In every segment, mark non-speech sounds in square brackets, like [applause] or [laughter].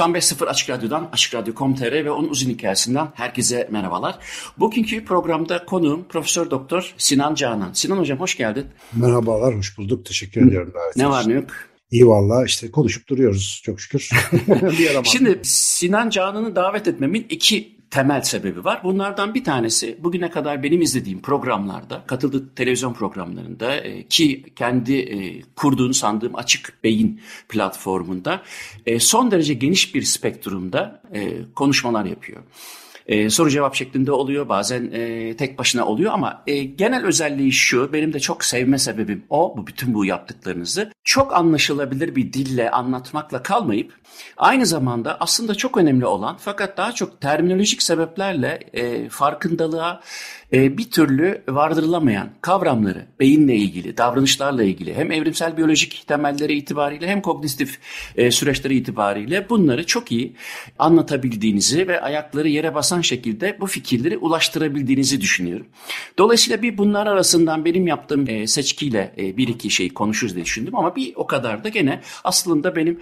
...95.0 Açık Radyo'dan, Açık Radyo.com.tr ve onun uzun hikayesinden herkese merhabalar. Bugünkü programda konuğum Profesör Doktor Sinan Canan. Sinan Hocam hoş geldin. Merhabalar, hoş bulduk. Teşekkür ediyorum. Ne var ne yok? İyi valla işte konuşup duruyoruz çok şükür. [laughs] Şimdi Sinan Canan'ı davet etmemin iki temel sebebi var. Bunlardan bir tanesi bugüne kadar benim izlediğim programlarda, katıldığı televizyon programlarında e, ki kendi e, kurduğunu sandığım Açık Beyin platformunda e, son derece geniş bir spektrumda konuşmalar yapıyor. E, soru cevap şeklinde oluyor bazen e, tek başına oluyor ama e, genel özelliği şu benim de çok sevme sebebim o bu bütün bu yaptıklarınızı. Çok anlaşılabilir bir dille anlatmakla kalmayıp aynı zamanda aslında çok önemli olan fakat daha çok terminolojik sebeplerle e, farkındalığa e, bir türlü vardırılamayan kavramları beyinle ilgili, davranışlarla ilgili hem evrimsel biyolojik temelleri itibariyle hem kognitif e, süreçleri itibariyle bunları çok iyi anlatabildiğinizi ve ayakları yere basan şekilde bu fikirleri ulaştırabildiğinizi düşünüyorum. Dolayısıyla bir bunlar arasından benim yaptığım seçkiyle bir iki şeyi konuşuruz diye düşündüm ama bir o kadar da gene aslında benim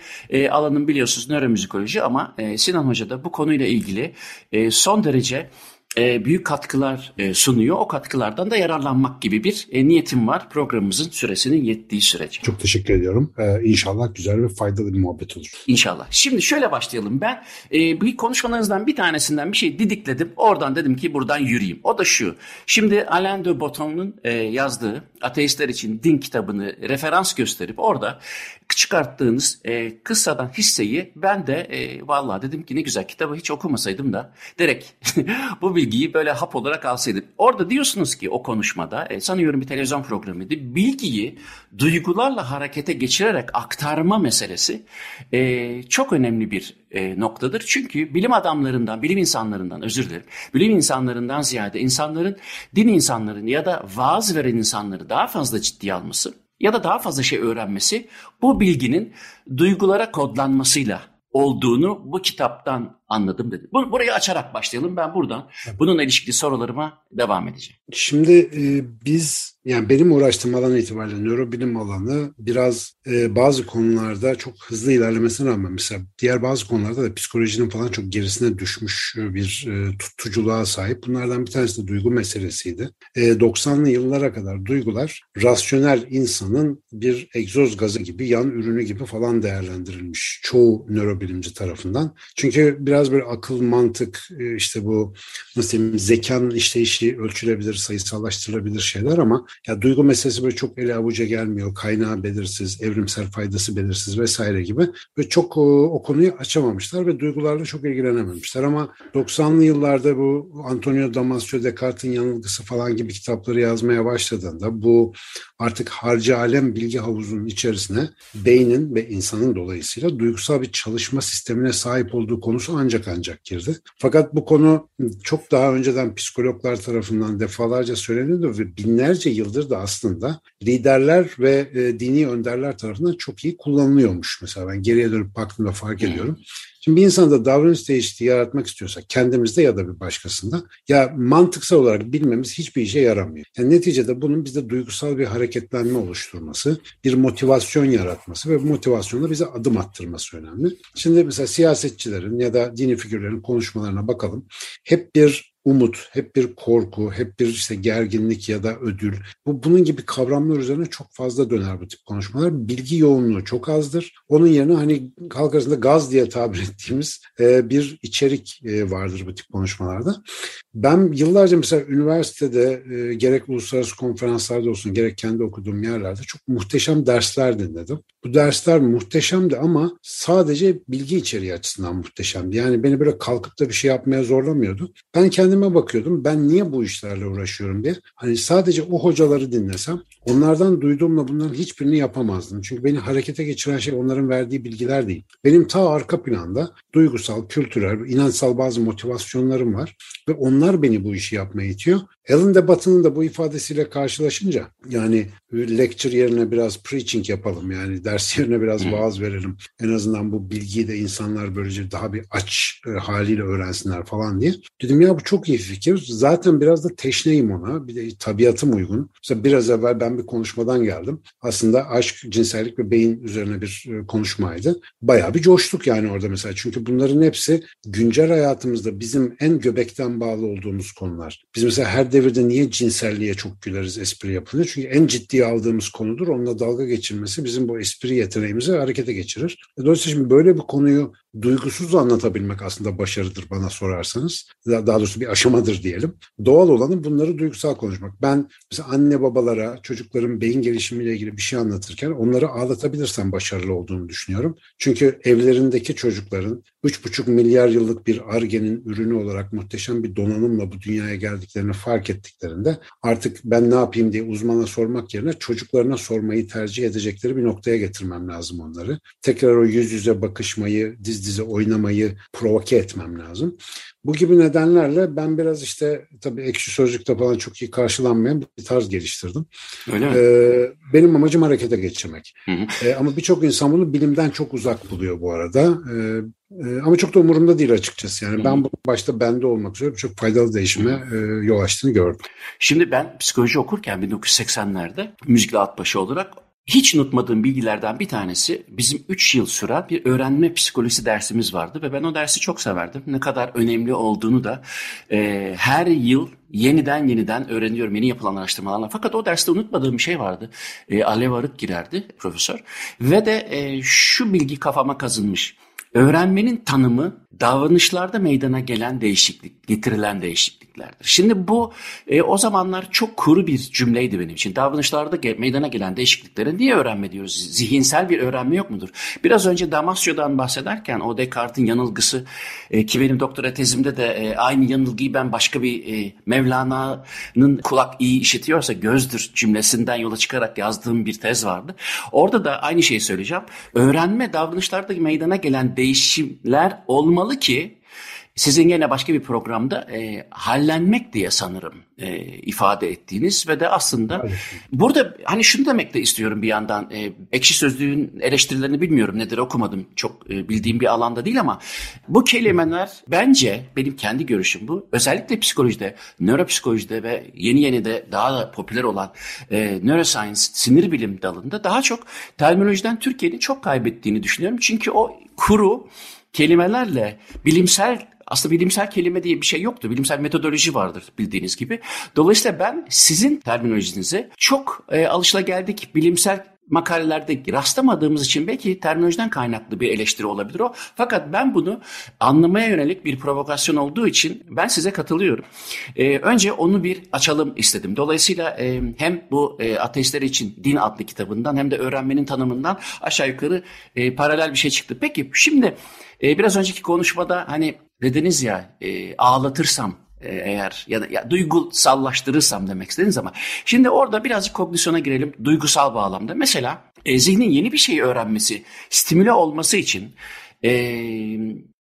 alanım biliyorsunuz nöromüzikoloji ama Sinan Hoca da bu konuyla ilgili son derece e, büyük katkılar e, sunuyor. O katkılardan da yararlanmak gibi bir e, niyetim var programımızın süresinin yettiği sürece. Çok teşekkür ediyorum. Ee, inşallah güzel ve faydalı bir muhabbet olur. İnşallah. Şimdi şöyle başlayalım. Ben e, bir konuşmalarınızdan bir tanesinden bir şey didikledim. Oradan dedim ki buradan yürüyeyim. O da şu. Şimdi Alain de Botton'un e, yazdığı Ateistler için Din kitabını referans gösterip orada çıkarttığınız e, kıssadan hisseyi ben de e, vallahi dedim ki ne güzel kitabı hiç okumasaydım da direkt [laughs] bu bilgiyi böyle hap olarak alsaydım. Orada diyorsunuz ki o konuşmada e, sanıyorum bir televizyon programıydı. Bilgiyi duygularla harekete geçirerek aktarma meselesi e, çok önemli bir e, noktadır. Çünkü bilim adamlarından, bilim insanlarından özür dilerim. Bilim insanlarından ziyade insanların, din insanların ya da vaaz veren insanları daha fazla ciddiye alması ya da daha fazla şey öğrenmesi bu bilginin duygulara kodlanmasıyla olduğunu bu kitaptan anladım dedi. Burayı açarak başlayalım. Ben buradan bununla ilişkili sorularıma devam edeceğim. Şimdi e, biz yani benim uğraştığım alan itibariyle nörobilim alanı biraz e, bazı konularda çok hızlı ilerlemesine rağmen mesela diğer bazı konularda da psikolojinin falan çok gerisine düşmüş bir e, tutuculuğa sahip. Bunlardan bir tanesi de duygu meselesiydi. E, 90'lı yıllara kadar duygular rasyonel insanın bir egzoz gazı gibi, yan ürünü gibi falan değerlendirilmiş çoğu nörobilimci tarafından. Çünkü biraz bir akıl, mantık, e, işte bu nasıl diyeyim zekanın işleyişi ölçülebilir, sayısallaştırılabilir şeyler ama ya duygu meselesi böyle çok ele avuca gelmiyor. Kaynağı belirsiz, evrimsel faydası belirsiz vesaire gibi. Ve çok o, o konuyu açamamışlar ve duygularla çok ilgilenememişler. Ama 90'lı yıllarda bu Antonio Damasio Descartes'in yanılgısı falan gibi kitapları yazmaya başladığında bu artık harcı alem bilgi havuzunun içerisine beynin ve insanın dolayısıyla duygusal bir çalışma sistemine sahip olduğu konusu ancak ancak girdi. Fakat bu konu çok daha önceden psikologlar tarafından defalarca söyleniyordu ve binlerce yıl yıldır da aslında liderler ve e, dini önderler tarafından çok iyi kullanılıyormuş. Mesela ben geriye dönüp baktığımda fark ediyorum. Şimdi bir insanda davranış değişikliği yaratmak istiyorsa kendimizde ya da bir başkasında ya mantıksal olarak bilmemiz hiçbir işe yaramıyor. Yani neticede bunun bizde duygusal bir hareketlenme oluşturması, bir motivasyon yaratması ve bu motivasyonla bize adım attırması önemli. Şimdi mesela siyasetçilerin ya da dini figürlerin konuşmalarına bakalım. Hep bir umut, hep bir korku, hep bir işte gerginlik ya da ödül. Bu bunun gibi kavramlar üzerine çok fazla döner bu tip konuşmalar. Bilgi yoğunluğu çok azdır. Onun yerine hani halk arasında gaz diye tabir [laughs] ettiğimiz e, bir içerik e, vardır bu tip konuşmalarda. Ben yıllarca mesela üniversitede e, gerek uluslararası konferanslarda olsun gerek kendi okuduğum yerlerde çok muhteşem dersler dinledim. Bu dersler muhteşemdi ama sadece bilgi içeriği açısından muhteşemdi. Yani beni böyle kalkıp da bir şey yapmaya zorlamıyordu. Ben kendim kendime bakıyordum. Ben niye bu işlerle uğraşıyorum diye. Hani sadece o hocaları dinlesem onlardan duyduğumla bunların hiçbirini yapamazdım. Çünkü beni harekete geçiren şey onların verdiği bilgiler değil. Benim ta arka planda duygusal, kültürel, inançsal bazı motivasyonlarım var ve onlar beni bu işi yapmaya itiyor. Alan de Battı'nın da bu ifadesiyle karşılaşınca yani lecture yerine biraz preaching yapalım yani ders [laughs] yerine biraz vaaz verelim. En azından bu bilgiyi de insanlar böylece daha bir aç e, haliyle öğrensinler falan diye. Dedim ya bu çok iyi fikir. Zaten biraz da teşneyim ona. Bir de tabiatım uygun. Mesela biraz evvel ben bir konuşmadan geldim. Aslında aşk, cinsellik ve beyin üzerine bir e, konuşmaydı. Bayağı bir coştuk yani orada mesela. Çünkü bunların hepsi güncel hayatımızda bizim en göbekten bağlı olduğumuz konular. Biz mesela her devirde niye cinselliğe çok güleriz, espri yapılıyor? Çünkü en ciddi aldığımız konudur. Onunla dalga geçirmesi bizim bu espri yeteneğimizi harekete geçirir. Dolayısıyla şimdi böyle bir konuyu duygusuz anlatabilmek aslında başarıdır bana sorarsanız. Daha doğrusu bir aşamadır diyelim. Doğal olanı bunları duygusal konuşmak. Ben mesela anne babalara çocukların beyin gelişimiyle ilgili bir şey anlatırken onları ağlatabilirsem başarılı olduğunu düşünüyorum. Çünkü evlerindeki çocukların 3,5 milyar yıllık bir argenin ürünü olarak muhteşem bir donanımla bu dünyaya geldiklerini fark ettiklerinde artık ben ne yapayım diye uzmana sormak yerine çocuklarına sormayı tercih edecekleri bir noktaya getirmem lazım onları. Tekrar o yüz yüze bakışmayı, diz dize oynamayı provoke etmem lazım. Bu gibi nedenlerle ben biraz işte tabii ekşi sözlükte falan çok iyi karşılanmayan bir tarz geliştirdim. Öyle mi? Ee, benim amacım harekete geçirmek. Hı hı. Ee, ama birçok insan bunu bilimden çok uzak buluyor bu arada. Ee, e, ama çok da umurumda değil açıkçası. Yani ben bu başta bende olmak üzere çok faydalı değişime e, yol açtığını gördüm. Şimdi ben psikoloji okurken 1980'lerde müzikle at başı olarak hiç unutmadığım bilgilerden bir tanesi bizim 3 yıl süren bir öğrenme psikolojisi dersimiz vardı ve ben o dersi çok severdim. Ne kadar önemli olduğunu da e, her yıl yeniden yeniden öğreniyorum yeni yapılan araştırmalarla. Fakat o derste unutmadığım bir şey vardı. E, Alev Arık girerdi profesör ve de e, şu bilgi kafama kazınmış. Öğrenmenin tanımı davranışlarda meydana gelen değişiklik, getirilen değişikliklerdir. Şimdi bu e, o zamanlar çok kuru bir cümleydi benim için. Davranışlarda meydana gelen değişikliklere niye öğrenme diyoruz? Zihinsel bir öğrenme yok mudur? Biraz önce Damasyo'dan bahsederken o Descartes'in yanılgısı e, ki benim doktora tezimde de e, aynı yanılgıyı ben başka bir e, Mevlana'nın kulak iyi işitiyorsa gözdür cümlesinden yola çıkarak yazdığım bir tez vardı. Orada da aynı şeyi söyleyeceğim. Öğrenme davranışlarda meydana gelen değişimler olmalı ki sizin yine başka bir programda e, hallenmek diye sanırım e, ifade ettiğiniz ve de aslında evet. burada hani şunu demek de istiyorum bir yandan e, ekşi sözlüğün eleştirilerini bilmiyorum nedir okumadım çok e, bildiğim bir alanda değil ama bu kelimeler bence benim kendi görüşüm bu özellikle psikolojide nöropsikolojide ve yeni yeni de daha da popüler olan e, neuroscience sinir bilim dalında daha çok terminolojiden Türkiye'nin çok kaybettiğini düşünüyorum çünkü o kuru kelimelerle bilimsel aslında bilimsel kelime diye bir şey yoktu. Bilimsel metodoloji vardır bildiğiniz gibi. Dolayısıyla ben sizin terminolojinizi çok e, alışılageldik bilimsel makalelerde rastlamadığımız için belki terminolojiden kaynaklı bir eleştiri olabilir o. Fakat ben bunu anlamaya yönelik bir provokasyon olduğu için ben size katılıyorum. Ee, önce onu bir açalım istedim. Dolayısıyla e, hem bu e, ateistler için Din adlı kitabından hem de öğrenmenin tanımından aşağı yukarı e, paralel bir şey çıktı. Peki şimdi e, biraz önceki konuşmada hani dediniz ya e, ağlatırsam e, eğer ya da ya, duygusallaştırırsam demek istediniz ama şimdi orada birazcık kognisyona girelim duygusal bağlamda. Mesela e, zihnin yeni bir şeyi öğrenmesi, stimüle olması için e,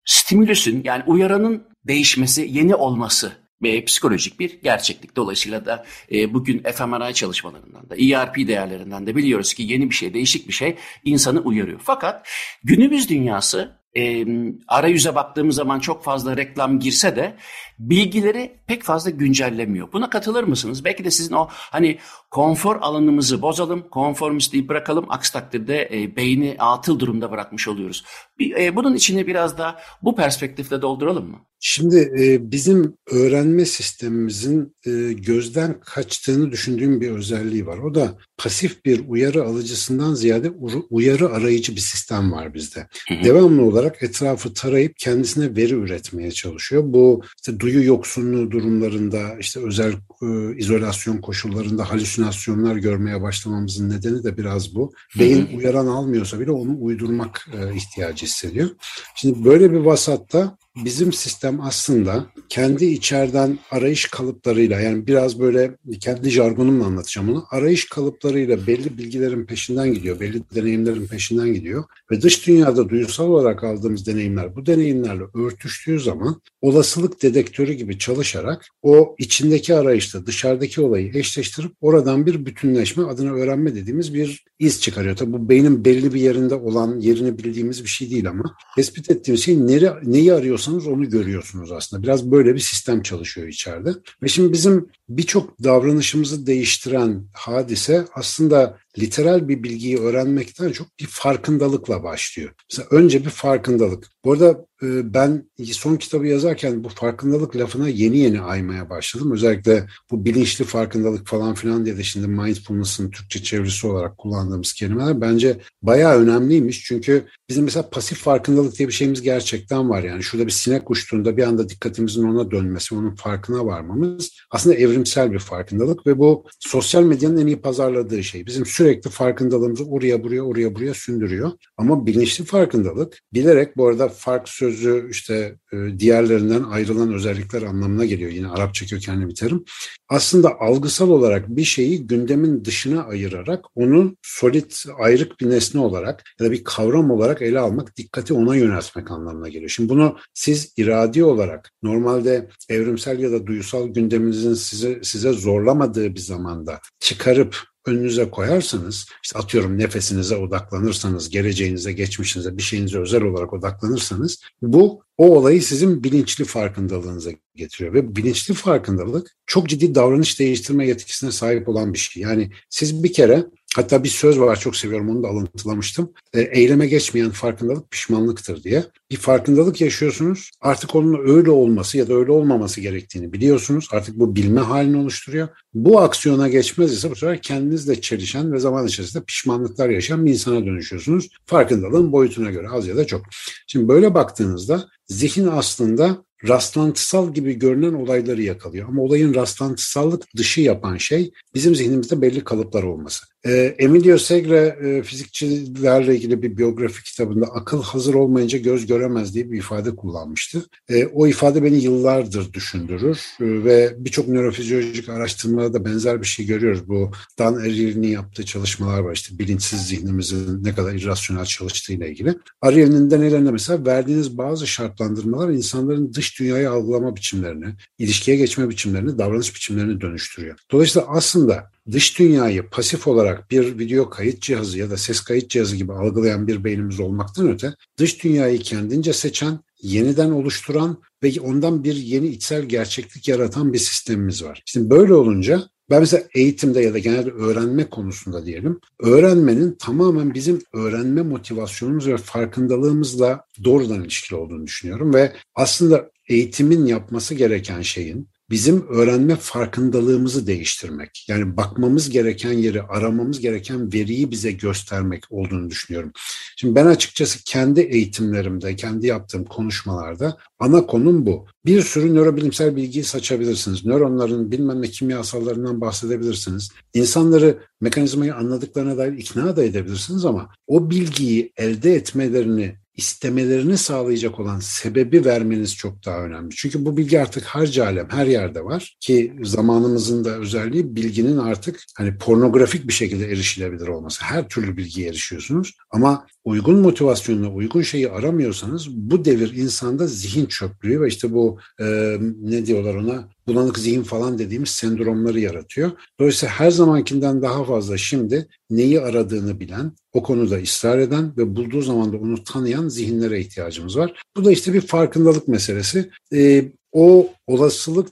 stimülüsün yani uyaranın değişmesi, yeni olması ve psikolojik bir gerçeklik. Dolayısıyla da e, bugün fMRI çalışmalarından da ERP değerlerinden de biliyoruz ki yeni bir şey, değişik bir şey insanı uyarıyor. Fakat günümüz dünyası e, arayüze baktığımız zaman çok fazla reklam girse de bilgileri pek fazla güncellemiyor. Buna katılır mısınız? Belki de sizin o hani konfor alanımızı bozalım, konformistliği bırakalım. Aksi takdirde e, beyni atıl durumda bırakmış oluyoruz. Bir, e, bunun içini biraz da bu perspektifle dolduralım mı? Şimdi e, bizim öğrenme sistemimizin e, gözden kaçtığını düşündüğüm bir özelliği var. O da pasif bir uyarı alıcısından ziyade uyarı arayıcı bir sistem var bizde. Hı hı. Devamlı olarak etrafı tarayıp kendisine veri üretmeye çalışıyor. Bu işte duyu yoksunluğu durumlarında, işte özel e, izolasyon koşullarında halüsinasyonlar görmeye başlamamızın nedeni de biraz bu. Beyin uyaran almıyorsa bile onu uydurmak e, ihtiyacı hissediyor. Şimdi böyle bir vasatta bizim sistem aslında kendi içeriden arayış kalıplarıyla yani biraz böyle kendi jargonumla anlatacağım onu. Arayış kalıplarıyla belli bilgilerin peşinden gidiyor, belli deneyimlerin peşinden gidiyor ve dış dünyada duysal olarak aldığımız deneyimler bu deneyimlerle örtüştüğü zaman olasılık dedektörü gibi çalışarak o içindeki arayışta dışarıdaki olayı eşleştirip oradan bir bütünleşme adına öğrenme dediğimiz bir iz çıkarıyor. Tabii bu beynin belli bir yerinde olan yerini bildiğimiz bir şey değil ama tespit ettiğimiz şey nere, neyi arıyorsanız onu görüyorsunuz aslında. Biraz böyle bir sistem çalışıyor içeride. Ve şimdi bizim birçok davranışımızı değiştiren hadise aslında literal bir bilgiyi öğrenmekten çok bir farkındalıkla başlıyor. Mesela önce bir farkındalık. Bu arada e, ben son kitabı yazarken bu farkındalık lafına yeni yeni aymaya başladım. Özellikle bu bilinçli farkındalık falan filan diye de şimdi mindfulness'ın Türkçe çevirisi olarak kullandığımız kelimeler bence bayağı önemliymiş. Çünkü bizim mesela pasif farkındalık diye bir şeyimiz gerçekten var. Yani şurada bir sinek uçtuğunda bir anda dikkatimizin ona dönmesi, onun farkına varmamız aslında evrimsel bir farkındalık ve bu sosyal medyanın en iyi pazarladığı şey. Bizim sürekli farkındalığımızı oraya buraya oraya buraya sündürüyor. Ama bilinçli farkındalık bilerek bu arada fark sözü işte e, diğerlerinden ayrılan özellikler anlamına geliyor. Yine Arapça kökenli bir terim. Aslında algısal olarak bir şeyi gündemin dışına ayırarak onu solit ayrık bir nesne olarak ya da bir kavram olarak ele almak, dikkati ona yöneltmek anlamına geliyor. Şimdi bunu siz iradi olarak normalde evrimsel ya da duysal gündeminizin size size zorlamadığı bir zamanda çıkarıp önünüze koyarsanız, işte atıyorum nefesinize odaklanırsanız, geleceğinize, geçmişinize, bir şeyinize özel olarak odaklanırsanız bu o olayı sizin bilinçli farkındalığınıza getiriyor. Ve bilinçli farkındalık çok ciddi davranış değiştirme yetkisine sahip olan bir şey. Yani siz bir kere Hatta bir söz var çok seviyorum onu da alıntılamıştım. E, eyleme geçmeyen farkındalık pişmanlıktır diye. Bir farkındalık yaşıyorsunuz. Artık onun öyle olması ya da öyle olmaması gerektiğini biliyorsunuz. Artık bu bilme halini oluşturuyor. Bu aksiyona geçmez ise bu sefer kendinizle çelişen ve zaman içerisinde pişmanlıklar yaşayan bir insana dönüşüyorsunuz. Farkındalığın boyutuna göre az ya da çok. Şimdi böyle baktığınızda zihin aslında rastlantısal gibi görünen olayları yakalıyor. Ama olayın rastlantısallık dışı yapan şey bizim zihnimizde belli kalıplar olması. E, Emilio Segre e, fizikçilerle ilgili bir biyografi kitabında akıl hazır olmayınca göz göremez diye bir ifade kullanmıştı. E, o ifade beni yıllardır düşündürür e, ve birçok nörofizyolojik araştırmada da benzer bir şey görüyoruz. Bu Dan Ariely'nin yaptığı çalışmalar var işte bilinçsiz zihnimizin ne kadar irrasyonel çalıştığıyla ilgili. Ariely'nin denelerinde mesela verdiğiniz bazı şartlandırmalar insanların dış dünyayı algılama biçimlerini, ilişkiye geçme biçimlerini, davranış biçimlerini dönüştürüyor. Dolayısıyla aslında dış dünyayı pasif olarak bir video kayıt cihazı ya da ses kayıt cihazı gibi algılayan bir beynimiz olmaktan öte dış dünyayı kendince seçen, yeniden oluşturan ve ondan bir yeni içsel gerçeklik yaratan bir sistemimiz var. Şimdi böyle olunca ben mesela eğitimde ya da genelde öğrenme konusunda diyelim, öğrenmenin tamamen bizim öğrenme motivasyonumuz ve farkındalığımızla doğrudan ilişkili olduğunu düşünüyorum ve aslında eğitimin yapması gereken şeyin bizim öğrenme farkındalığımızı değiştirmek. Yani bakmamız gereken yeri, aramamız gereken veriyi bize göstermek olduğunu düşünüyorum. Şimdi ben açıkçası kendi eğitimlerimde, kendi yaptığım konuşmalarda ana konum bu. Bir sürü nörobilimsel bilgiyi saçabilirsiniz. Nöronların bilmem ne kimyasallarından bahsedebilirsiniz. İnsanları mekanizmayı anladıklarına dair ikna da edebilirsiniz ama o bilgiyi elde etmelerini istemelerini sağlayacak olan sebebi vermeniz çok daha önemli. Çünkü bu bilgi artık harca alem her yerde var ki zamanımızın da özelliği bilginin artık hani pornografik bir şekilde erişilebilir olması. Her türlü bilgiye erişiyorsunuz ama uygun motivasyonla uygun şeyi aramıyorsanız bu devir insanda zihin çöplüğü ve işte bu e, ne diyorlar ona bulanık zihin falan dediğimiz sendromları yaratıyor. Dolayısıyla her zamankinden daha fazla şimdi neyi aradığını bilen, o konuda ısrar eden ve bulduğu zaman da onu tanıyan zihinlere ihtiyacımız var. Bu da işte bir farkındalık meselesi. Ee, o olasılık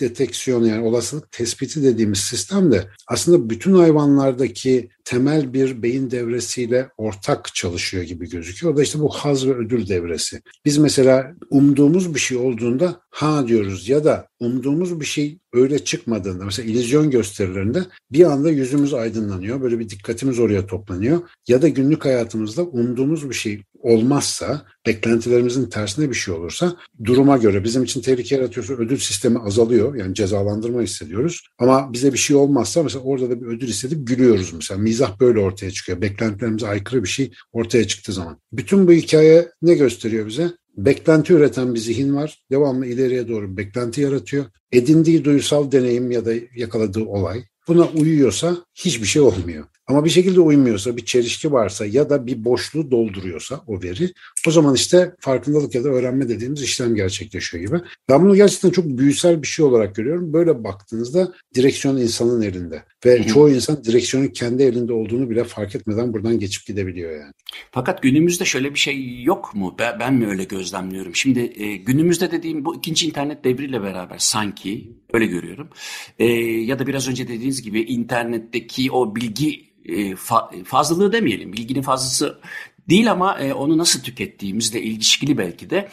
deteksiyonu yani olasılık tespiti dediğimiz sistem de aslında bütün hayvanlardaki temel bir beyin devresiyle ortak çalışıyor gibi gözüküyor. O da işte bu haz ve ödül devresi. Biz mesela umduğumuz bir şey olduğunda ha diyoruz ya da umduğumuz bir şey öyle çıkmadığında mesela illüzyon gösterilerinde bir anda yüzümüz aydınlanıyor. Böyle bir dikkatimiz oraya toplanıyor. Ya da günlük hayatımızda umduğumuz bir şey olmazsa, beklentilerimizin tersine bir şey olursa duruma göre bizim için tehlike yaratıyorsa ödül sistemi azalıyor. Yani cezalandırma hissediyoruz. Ama bize bir şey olmazsa mesela orada da bir ödül hissedip gülüyoruz mesela. Mizah böyle ortaya çıkıyor. Beklentilerimize aykırı bir şey ortaya çıktığı zaman. Bütün bu hikaye ne gösteriyor bize? beklenti üreten bir zihin var. Devamlı ileriye doğru beklenti yaratıyor. Edindiği duysal deneyim ya da yakaladığı olay buna uyuyorsa hiçbir şey olmuyor. Ama bir şekilde uymuyorsa, bir çelişki varsa ya da bir boşluğu dolduruyorsa o veri o zaman işte farkındalık ya da öğrenme dediğimiz işlem gerçekleşiyor gibi. Ben bunu gerçekten çok büyüsel bir şey olarak görüyorum. Böyle baktığınızda direksiyon insanın elinde. Ve Hı-hı. çoğu insan direksiyonun kendi elinde olduğunu bile fark etmeden buradan geçip gidebiliyor yani. Fakat günümüzde şöyle bir şey yok mu? Ben, ben mi öyle gözlemliyorum? Şimdi e, günümüzde dediğim bu ikinci internet devriyle beraber sanki öyle görüyorum. E, ya da biraz önce dediğiniz gibi internetteki o bilgi e, fa, fazlalığı demeyelim. Bilginin fazlası değil ama e, onu nasıl tükettiğimizle ilişkili belki de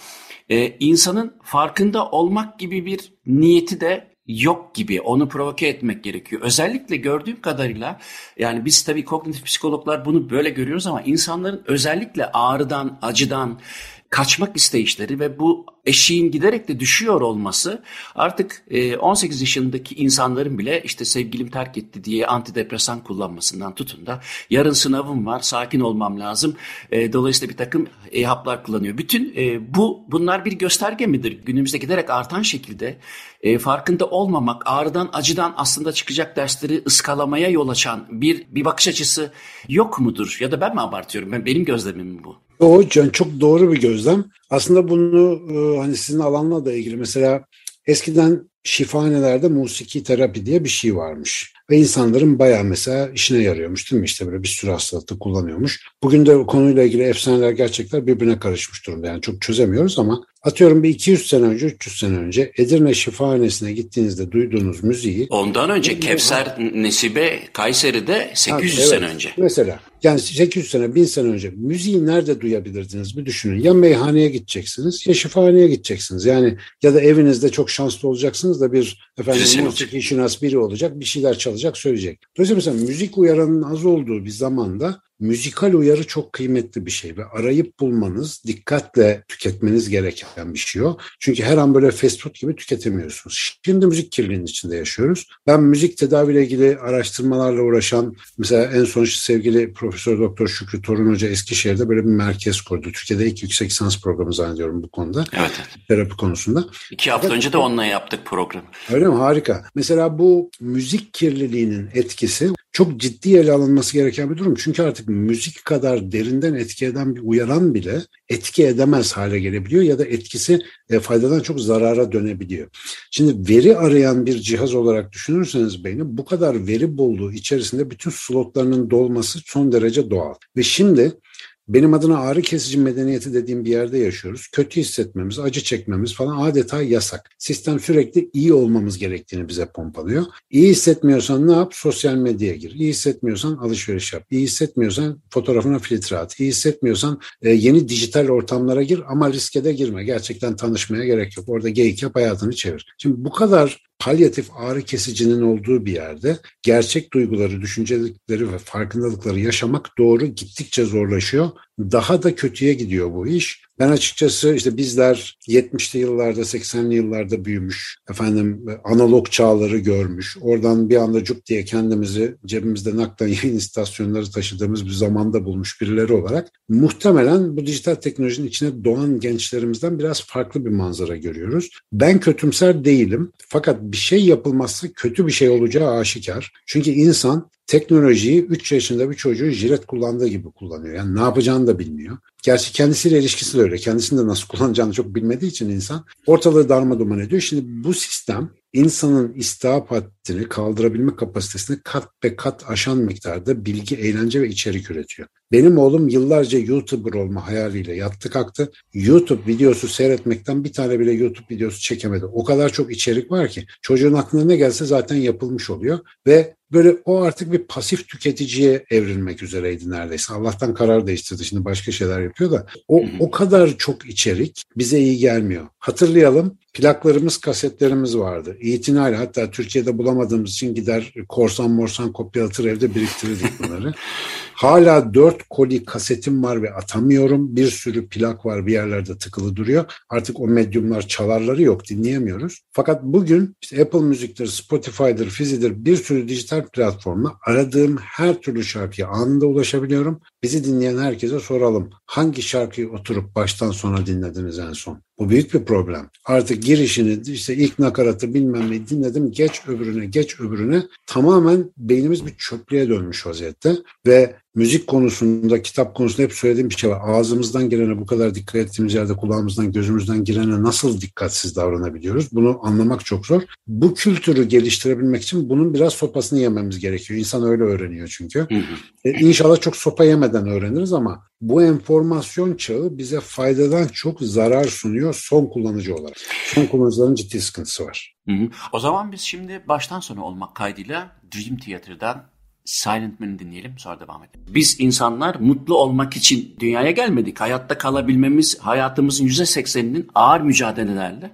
e, insanın farkında olmak gibi bir niyeti de yok gibi onu provoke etmek gerekiyor. Özellikle gördüğüm kadarıyla yani biz tabii kognitif psikologlar bunu böyle görüyoruz ama insanların özellikle ağrıdan, acıdan, kaçmak isteyişleri ve bu eşiğin giderek de düşüyor olması artık 18 e, yaşındaki insanların bile işte sevgilim terk etti diye antidepresan kullanmasından tutun da yarın sınavım var sakin olmam lazım. E, dolayısıyla bir takım e-haplar kullanıyor. Bütün e, bu bunlar bir gösterge midir? Günümüzde giderek artan şekilde farkında olmamak, ağrıdan acıdan aslında çıkacak dersleri ıskalamaya yol açan bir bir bakış açısı yok mudur? Ya da ben mi abartıyorum? Ben, benim gözlemim bu. O çok doğru bir gözlem. Aslında bunu e, hani sizin alanla da ilgili mesela eskiden şifanelerde musiki terapi diye bir şey varmış. Ve insanların bayağı mesela işine yarıyormuş değil mi? İşte böyle bir sürü hastalıkta kullanıyormuş. Bugün de konuyla ilgili efsaneler gerçekler birbirine karışmış durumda. Yani çok çözemiyoruz ama atıyorum bir 200 sene önce, 300 sene önce Edirne Şifahanesi'ne gittiğinizde duyduğunuz müziği... Ondan önce Kevser Nesibe Kayseri'de 800 ha, evet, sene önce. Mesela yani 800 sene, 1000 sene önce müziği nerede duyabilirdiniz bir düşünün. Ya meyhaneye gideceksiniz ya şifahaneye gideceksiniz. Yani ya da evinizde çok şanslı olacaksınız da bir efendim musiki şinas biri olacak bir şeyler çalacak söyleyecek. Dolayısıyla mesela müzik uyaranın az olduğu bir zamanda müzikal uyarı çok kıymetli bir şey ve arayıp bulmanız, dikkatle tüketmeniz gereken bir şey o. Çünkü her an böyle fast food gibi tüketemiyorsunuz. Şimdi müzik kirliliğinin içinde yaşıyoruz. Ben müzik tedaviyle ilgili araştırmalarla uğraşan mesela en son sevgili Profesör Doktor Şükrü Torun Hoca Eskişehir'de böyle bir merkez kurdu. Türkiye'de ilk yüksek lisans programı zannediyorum bu konuda. Evet. Terapi konusunda. İki hafta evet. önce de onunla yaptık program. Öyle mi? Harika. Mesela bu müzik kirliliğinin etkisi çok ciddi ele alınması gereken bir durum. Çünkü artık müzik kadar derinden etki eden bir uyaran bile etki edemez hale gelebiliyor ya da etkisi e, faydadan çok zarara dönebiliyor. Şimdi veri arayan bir cihaz olarak düşünürseniz beyni bu kadar veri bolluğu içerisinde bütün slotlarının dolması son derece doğal. Ve şimdi benim adına ağrı kesici medeniyeti dediğim bir yerde yaşıyoruz. Kötü hissetmemiz, acı çekmemiz falan adeta yasak. Sistem sürekli iyi olmamız gerektiğini bize pompalıyor. İyi hissetmiyorsan ne yap? Sosyal medyaya gir. İyi hissetmiyorsan alışveriş yap. İyi hissetmiyorsan fotoğrafına filtre at. İyi hissetmiyorsan e, yeni dijital ortamlara gir ama riske de girme. Gerçekten tanışmaya gerek yok. Orada geyik yap hayatını çevir. Şimdi bu kadar palyatif ağrı kesicinin olduğu bir yerde gerçek duyguları, düşüncelikleri ve farkındalıkları yaşamak doğru gittikçe zorlaşıyor. Daha da kötüye gidiyor bu iş. Ben açıkçası işte bizler 70'li yıllarda 80'li yıllarda büyümüş efendim analog çağları görmüş. Oradan bir anda cuk diye kendimizi cebimizde naklen [laughs] yayın istasyonları taşıdığımız bir zamanda bulmuş birileri olarak muhtemelen bu dijital teknolojinin içine doğan gençlerimizden biraz farklı bir manzara görüyoruz. Ben kötümser değilim fakat bir şey yapılmazsa kötü bir şey olacağı aşikar. Çünkü insan teknolojiyi 3 yaşında bir çocuğun jilet kullandığı gibi kullanıyor. Yani ne yapacağını da bilmiyor. Gerçi kendisiyle ilişkisi de öyle. Kendisini de nasıl [laughs] kullanacağını çok bilmediği için insan ortalığı darma duman ediyor. Şimdi bu sistem insanın istihap haddini kaldırabilme kapasitesini kat be kat aşan miktarda bilgi, eğlence ve içerik üretiyor. Benim oğlum yıllarca YouTuber olma hayaliyle yattı kalktı. YouTube videosu seyretmekten bir tane bile YouTube videosu çekemedi. O kadar çok içerik var ki çocuğun aklına ne gelse zaten yapılmış oluyor ve böyle o artık bir pasif tüketiciye evrilmek üzereydi neredeyse. Allah'tan karar değiştirdi. Şimdi başka şeyler yapıyor da o o kadar çok içerik bize iyi gelmiyor. Hatırlayalım plaklarımız, kasetlerimiz vardı. İtinayla hatta Türkiye'de bulamadığımız için gider korsan morsan kopyalatır evde biriktirirdik bunları. [laughs] Hala dört koli kasetim var ve atamıyorum. Bir sürü plak var bir yerlerde tıkılı duruyor. Artık o medyumlar çalarları yok dinleyemiyoruz. Fakat bugün işte Apple Müzik'tir, Spotify'dır, Fizi'dir bir sürü dijital platformla aradığım her türlü şarkıya anında ulaşabiliyorum. Bizi dinleyen herkese soralım. Hangi şarkıyı oturup baştan sona dinlediniz en son? Bu büyük bir problem. Artık girişini işte ilk nakaratı bilmem ne dinledim geç öbürüne geç öbürüne tamamen beynimiz bir çöplüğe dönmüş vaziyette ve müzik konusunda, kitap konusunda hep söylediğim bir şey var. Ağzımızdan gelene bu kadar dikkat ettiğimiz yerde kulağımızdan, gözümüzden girene nasıl dikkatsiz davranabiliyoruz? Bunu anlamak çok zor. Bu kültürü geliştirebilmek için bunun biraz sopasını yememiz gerekiyor. İnsan öyle öğreniyor çünkü. Hı hı. E, inşallah çok sopa yemeden öğreniriz ama bu enformasyon çağı bize faydadan çok zarar sunuyor son kullanıcı olarak. Son kullanıcıların ciddi sıkıntısı var. Hı hı. O zaman biz şimdi baştan sona olmak kaydıyla Dream Theater'dan Silent Man'i dinleyelim sonra devam edelim. Biz insanlar mutlu olmak için dünyaya gelmedik. Hayatta kalabilmemiz hayatımızın yüzde sekseninin ağır mücadelelerle,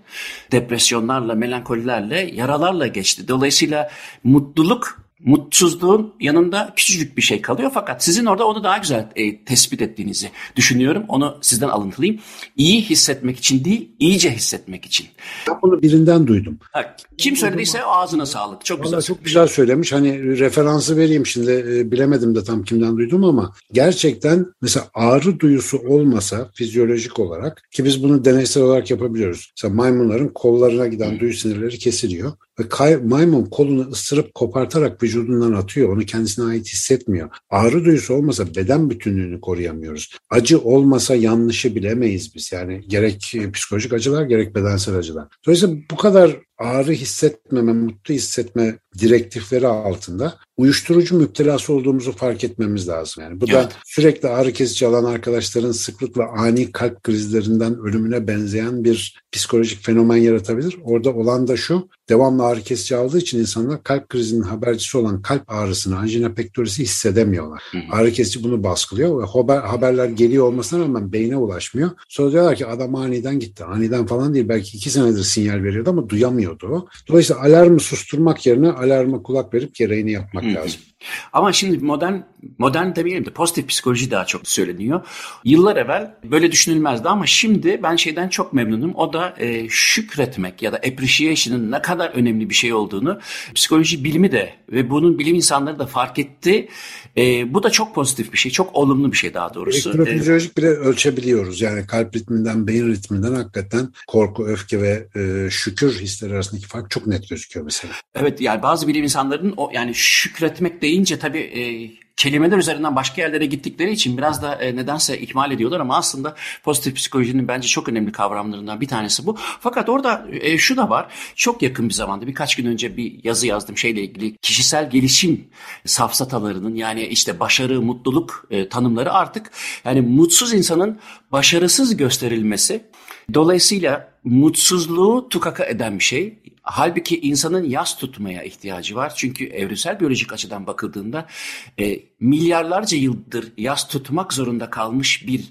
depresyonlarla, melankolilerle, yaralarla geçti. Dolayısıyla mutluluk mutsuzluğun yanında küçücük bir şey kalıyor fakat sizin orada onu daha güzel e, tespit ettiğinizi düşünüyorum. Onu sizden alıntılayayım. İyi hissetmek için değil, iyice hissetmek için. Ben bunu birinden duydum. Ha, kim söylediyse ağzına sağlık. Çok güzel. Çok güzel söylemiş. Hani referansı vereyim şimdi e, bilemedim de tam kimden duydum ama gerçekten mesela ağrı duyusu olmasa fizyolojik olarak ki biz bunu deneysel olarak yapabiliyoruz. Mesela maymunların kollarına giden duyu sinirleri kesiliyor. Ve kay, maymun kolunu ısırıp kopartarak vücudundan atıyor. Onu kendisine ait hissetmiyor. Ağrı duyusu olmasa beden bütünlüğünü koruyamıyoruz. Acı olmasa yanlışı bilemeyiz biz. Yani gerek psikolojik acılar gerek bedensel acılar. Dolayısıyla bu kadar ağrı hissetmeme, mutlu hissetme direktifleri altında uyuşturucu müptelası olduğumuzu fark etmemiz lazım. Yani bu evet. da sürekli ağrı kesici alan arkadaşların sıklıkla ani kalp krizlerinden ölümüne benzeyen bir psikolojik fenomen yaratabilir. Orada olan da şu, devamlı ağrı kesici aldığı için insanlar kalp krizinin habercisi olan kalp ağrısını, anjina pektorisi hissedemiyorlar. Hı hı. Ağrı kesici bunu baskılıyor ve haber, haberler geliyor olmasına rağmen beyne ulaşmıyor. Sonra diyorlar ki adam aniden gitti. Aniden falan değil belki iki senedir sinyal veriyordu ama duyamıyordu. Dolayısıyla alarmı susturmak yerine alarma kulak verip gereğini yapmak lazım. Ama şimdi modern, modern demeyelim de pozitif psikoloji daha çok söyleniyor. Yıllar evvel böyle düşünülmezdi ama şimdi ben şeyden çok memnunum. O da e, şükretmek ya da appreciation'ın ne kadar önemli bir şey olduğunu psikoloji bilimi de ve bunun bilim insanları da fark etti. E, bu da çok pozitif bir şey, çok olumlu bir şey daha doğrusu. Elektrofizyolojik bile ölçebiliyoruz. Yani kalp ritminden, beyin ritminden hakikaten korku, öfke ve e, şükür hisleri arasındaki fark çok net gözüküyor mesela. Evet yani bazı bilim insanlarının o yani şükretmek deyince tabii e, kelimeler üzerinden başka yerlere gittikleri için biraz da e, nedense ihmal ediyorlar ama aslında pozitif psikolojinin bence çok önemli kavramlarından bir tanesi bu. Fakat orada e, şu da var. Çok yakın bir zamanda birkaç gün önce bir yazı yazdım şeyle ilgili kişisel gelişim safsatalarının yani işte başarı, mutluluk e, tanımları artık yani mutsuz insanın başarısız gösterilmesi Dolayısıyla mutsuzluğu tukaka eden bir şey. Halbuki insanın yas tutmaya ihtiyacı var. Çünkü evrimsel biyolojik açıdan bakıldığında e, milyarlarca yıldır yas tutmak zorunda kalmış bir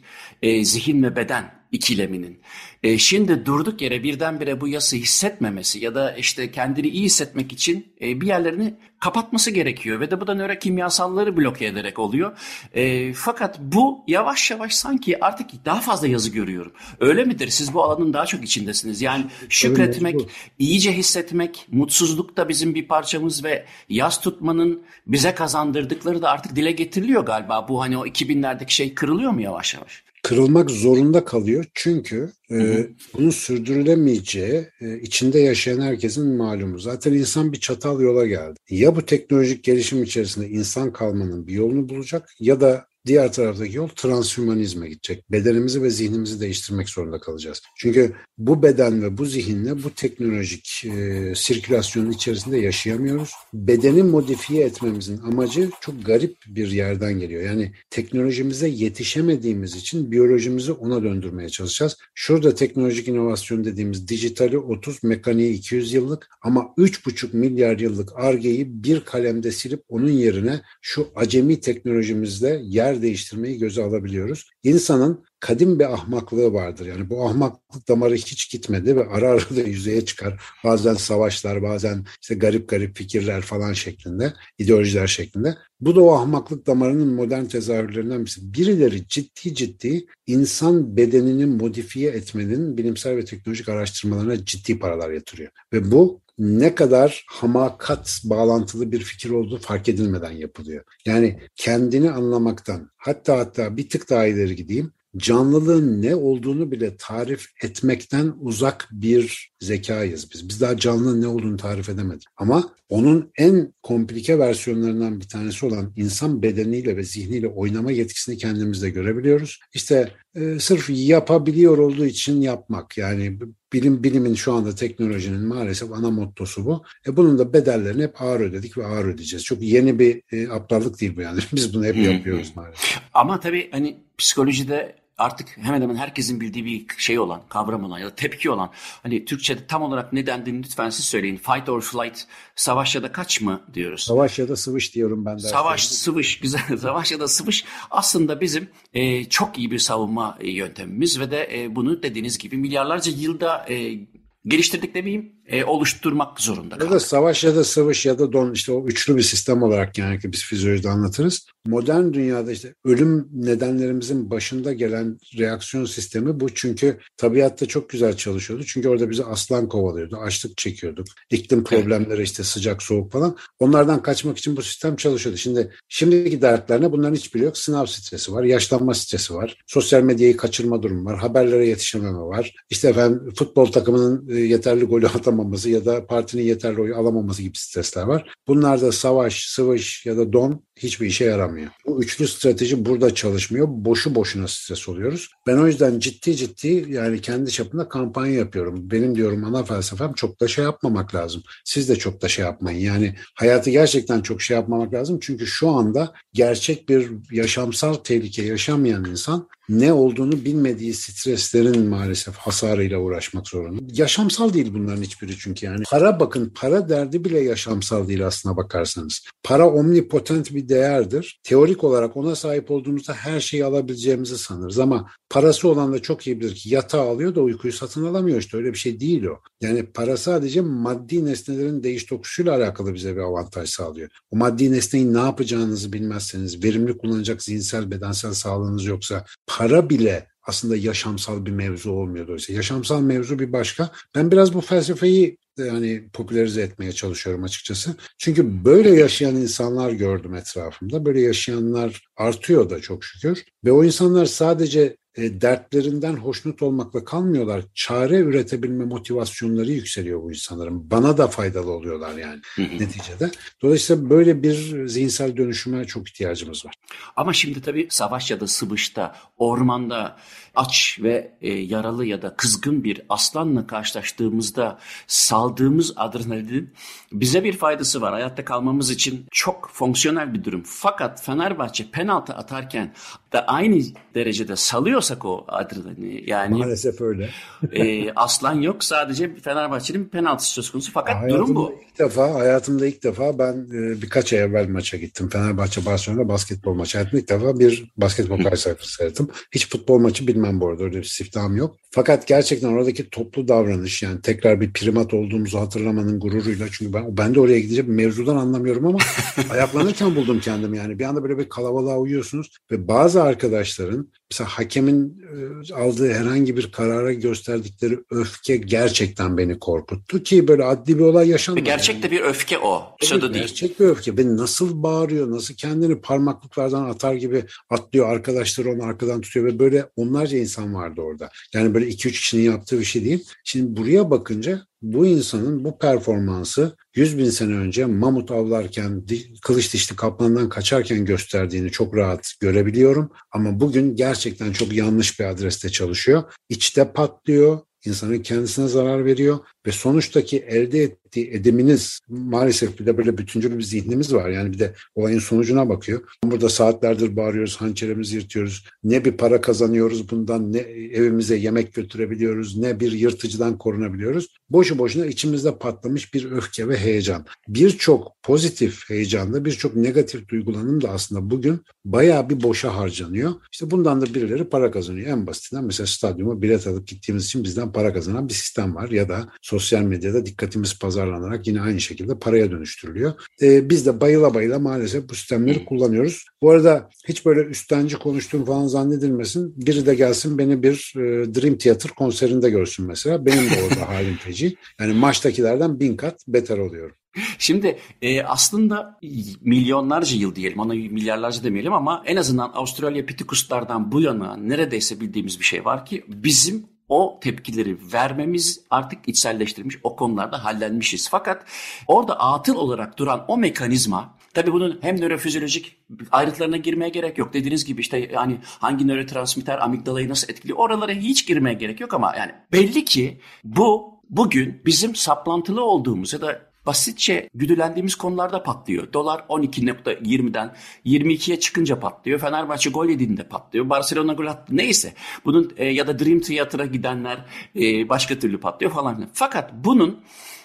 e, zihin ve beden ikileminin. E, şimdi durduk yere birdenbire bu yası hissetmemesi ya da işte kendini iyi hissetmek için e, bir yerlerini kapatması gerekiyor ve de bu da nörokimyasalları bloke ederek oluyor. E, fakat bu yavaş yavaş sanki artık daha fazla yazı görüyorum. Öyle midir? Siz bu alanın daha çok içindesiniz. Yani şükretmek, iyice hissetmek, mutsuzluk da bizim bir parçamız ve yaz tutmanın bize kazandırdıkları da artık dile getiriliyor galiba. Bu hani o 2000'lerdeki şey kırılıyor mu yavaş yavaş? kırılmak zorunda kalıyor. Çünkü e, bunun sürdürülemeyeceği e, içinde yaşayan herkesin malumu. Zaten insan bir çatal yola geldi. Ya bu teknolojik gelişim içerisinde insan kalmanın bir yolunu bulacak ya da Diğer taraftaki yol transhümanizme gidecek. Bedenimizi ve zihnimizi değiştirmek zorunda kalacağız. Çünkü bu beden ve bu zihinle bu teknolojik e, sirkülasyonun içerisinde yaşayamıyoruz. Bedeni modifiye etmemizin amacı çok garip bir yerden geliyor. Yani teknolojimize yetişemediğimiz için biyolojimizi ona döndürmeye çalışacağız. Şurada teknolojik inovasyon dediğimiz dijitali 30, mekaniği 200 yıllık ama 3,5 milyar yıllık argeyi bir kalemde silip onun yerine şu acemi teknolojimizde yer yer değiştirmeyi göze alabiliyoruz. İnsanın kadim bir ahmaklığı vardır. Yani bu ahmaklık damarı hiç gitmedi ve ara ara da yüzeye çıkar. Bazen savaşlar, bazen işte garip garip fikirler falan şeklinde, ideolojiler şeklinde. Bu da o ahmaklık damarının modern tezahürlerinden birisi. Birileri ciddi ciddi insan bedenini modifiye etmenin bilimsel ve teknolojik araştırmalarına ciddi paralar yatırıyor. Ve bu ne kadar hamakat bağlantılı bir fikir olduğu fark edilmeden yapılıyor. Yani kendini anlamaktan hatta hatta bir tık daha ileri gideyim canlılığın ne olduğunu bile tarif etmekten uzak bir zekayız biz. Biz daha canlının ne olduğunu tarif edemedik. Ama onun en komplike versiyonlarından bir tanesi olan insan bedeniyle ve zihniyle oynama yetkisini kendimizde görebiliyoruz. İşte e, sırf yapabiliyor olduğu için yapmak yani bilim bilimin şu anda teknolojinin maalesef ana mottosu bu. E bunun da bedellerini hep ağır ödedik ve ağır ödeyeceğiz. Çok yeni bir e, aptallık değil bu yani. [laughs] Biz bunu hep yapıyoruz maalesef. Ama tabii hani psikolojide artık hemen hemen herkesin bildiği bir şey olan, kavram olan ya da tepki olan hani Türkçe'de tam olarak ne dendiğini lütfen siz söyleyin. Fight or flight, savaş ya da kaç mı diyoruz? Savaş ya da sıvış diyorum ben de. Savaş, sıvış, güzel. [laughs] Savaş ya da sıvış aslında bizim e, çok iyi bir savunma yöntemimiz ve de e, bunu dediğiniz gibi milyarlarca yılda e, geliştirdik demeyeyim e, oluşturmak zorunda kaldık. Ya da savaş ya da savaş ya da don işte o üçlü bir sistem olarak yani biz fizyolojide anlatırız. Modern dünyada işte ölüm nedenlerimizin başında gelen reaksiyon sistemi bu. Çünkü tabiatta çok güzel çalışıyordu. Çünkü orada bizi aslan kovalıyordu. Açlık çekiyorduk. İklim problemleri işte sıcak soğuk falan. Onlardan kaçmak için bu sistem çalışıyordu. Şimdi şimdiki dertlerine bunların hiçbiri yok. Sınav stresi var. Yaşlanma stresi var. Sosyal medyayı kaçırma durumu var. Haberlere yetişememe var. İşte efendim futbol takımının yeterli golü [laughs] atamaması alamaması ya da partinin yeterli oyu alamaması gibi stresler var. Bunlarda savaş, sıvış ya da don hiçbir işe yaramıyor. Bu üçlü strateji burada çalışmıyor. Boşu boşuna stres oluyoruz. Ben o yüzden ciddi ciddi yani kendi çapında kampanya yapıyorum. Benim diyorum ana felsefem çok da şey yapmamak lazım. Siz de çok da şey yapmayın. Yani hayatı gerçekten çok şey yapmamak lazım. Çünkü şu anda gerçek bir yaşamsal tehlike yaşamayan insan ne olduğunu bilmediği streslerin maalesef hasarıyla uğraşmak zorunda. Yaşamsal değil bunların hiçbiri çünkü yani. Para bakın para derdi bile yaşamsal değil aslına bakarsanız. Para omnipotent bir değerdir. Teorik olarak ona sahip olduğumuzda her şeyi alabileceğimizi sanırız ama parası olan da çok iyi bilir ki yatağı alıyor da uykuyu satın alamıyor işte öyle bir şey değil o. Yani para sadece maddi nesnelerin değiş tokuşuyla alakalı bize bir avantaj sağlıyor. O maddi nesneyi ne yapacağınızı bilmezseniz, verimli kullanacak zihinsel, bedensel sağlığınız yoksa para bile aslında yaşamsal bir mevzu olmuyor dolayısıyla. Yaşamsal mevzu bir başka. Ben biraz bu felsefeyi yani popülerize etmeye çalışıyorum açıkçası. Çünkü böyle yaşayan insanlar gördüm etrafımda. Böyle yaşayanlar artıyor da çok şükür. Ve o insanlar sadece e, dertlerinden hoşnut olmakla kalmıyorlar. Çare üretebilme motivasyonları yükseliyor bu insanların. Bana da faydalı oluyorlar yani neticede. Dolayısıyla böyle bir zihinsel dönüşüme çok ihtiyacımız var. Ama şimdi tabii savaş ya da sıvışta, ormanda aç ve e, yaralı ya da kızgın bir aslanla karşılaştığımızda saldığımız adrenalin bize bir faydası var. Hayatta kalmamız için çok fonksiyonel bir durum. Fakat Fenerbahçe penaltı atarken da aynı derecede salıyorsak o adrenalini yani maalesef öyle. e, aslan yok sadece Fenerbahçe'nin penaltısı söz konusu fakat hayatımda durum bu. ilk defa hayatımda ilk defa ben e, birkaç ay evvel maça gittim. Fenerbahçe Barcelona basketbol maçı. Hayatımda ilk defa bir basketbol karşılaşması seyrettim. Hiç futbol maçı bilmem bu arada öyle bir siftahım yok. Fakat gerçekten oradaki toplu davranış yani tekrar bir primat olduğumuzu hatırlamanın gururuyla çünkü ben, ben de oraya gideceğim mevzudan anlamıyorum ama [laughs] ayaklanırken buldum kendimi yani bir anda böyle bir kalabalığa uyuyorsunuz ve bazı arkadaşların mesela hakemin e, aldığı herhangi bir karara gösterdikleri öfke gerçekten beni korkuttu ki böyle adli bir olay yaşanmadı. Gerçek de bir öfke o. Evet, değil. Gerçek bir öfke. Beni nasıl bağırıyor, nasıl kendini parmaklıklardan atar gibi atlıyor. Arkadaşları onu arkadan tutuyor ve böyle onlarca insan vardı orada. Yani böyle iki üç kişinin yaptığı bir şey değil. Şimdi buraya bakınca bu insanın bu performansı 100 bin sene önce mamut avlarken, kılıç dişli kaplandan kaçarken gösterdiğini çok rahat görebiliyorum. Ama bugün gerçekten çok yanlış bir adreste çalışıyor. İçte patlıyor, insanın kendisine zarar veriyor ve sonuçtaki elde ediminiz maalesef bir de böyle bütüncül bir zihnimiz var. Yani bir de olayın sonucuna bakıyor. Burada saatlerdir bağırıyoruz, hançerimizi yırtıyoruz. Ne bir para kazanıyoruz bundan, ne evimize yemek götürebiliyoruz, ne bir yırtıcıdan korunabiliyoruz. Boşu boşuna içimizde patlamış bir öfke ve heyecan. Birçok pozitif heyecanda, birçok negatif duygulanım da aslında bugün bayağı bir boşa harcanıyor. İşte bundan da birileri para kazanıyor. En basitinden mesela stadyuma bilet alıp gittiğimiz için bizden para kazanan bir sistem var. Ya da sosyal medyada dikkatimiz pazarlanarak yine aynı şekilde paraya dönüştürülüyor. Ee, biz de bayıla bayıla maalesef bu sistemleri kullanıyoruz. Bu arada hiç böyle üstenci konuştuğum falan zannedilmesin. Biri de gelsin beni bir e, Dream Theater konserinde görsün mesela. Benim de orada [laughs] halim feci. Yani maçtakilerden bin kat beter oluyorum. Şimdi e, aslında milyonlarca yıl diyelim, ona milyarlarca demeyelim ama en azından Australopithecus'lardan bu yana neredeyse bildiğimiz bir şey var ki bizim o tepkileri vermemiz artık içselleştirilmiş, o konularda hallenmişiz. Fakat orada atıl olarak duran o mekanizma Tabii bunun hem nörofizyolojik ayrıntılarına girmeye gerek yok. Dediğiniz gibi işte yani hangi nörotransmitter amigdalayı nasıl etkiliyor oralara hiç girmeye gerek yok ama yani belli ki bu bugün bizim saplantılı olduğumuz ya da basitçe güdülendiğimiz konularda patlıyor. Dolar 12.20'den 22'ye çıkınca patlıyor. Fenerbahçe gol yediğinde patlıyor. Barcelona gol attı. Neyse. Bunun e, ya da Dream Theater'a gidenler e, başka türlü patlıyor falan. Fakat bunun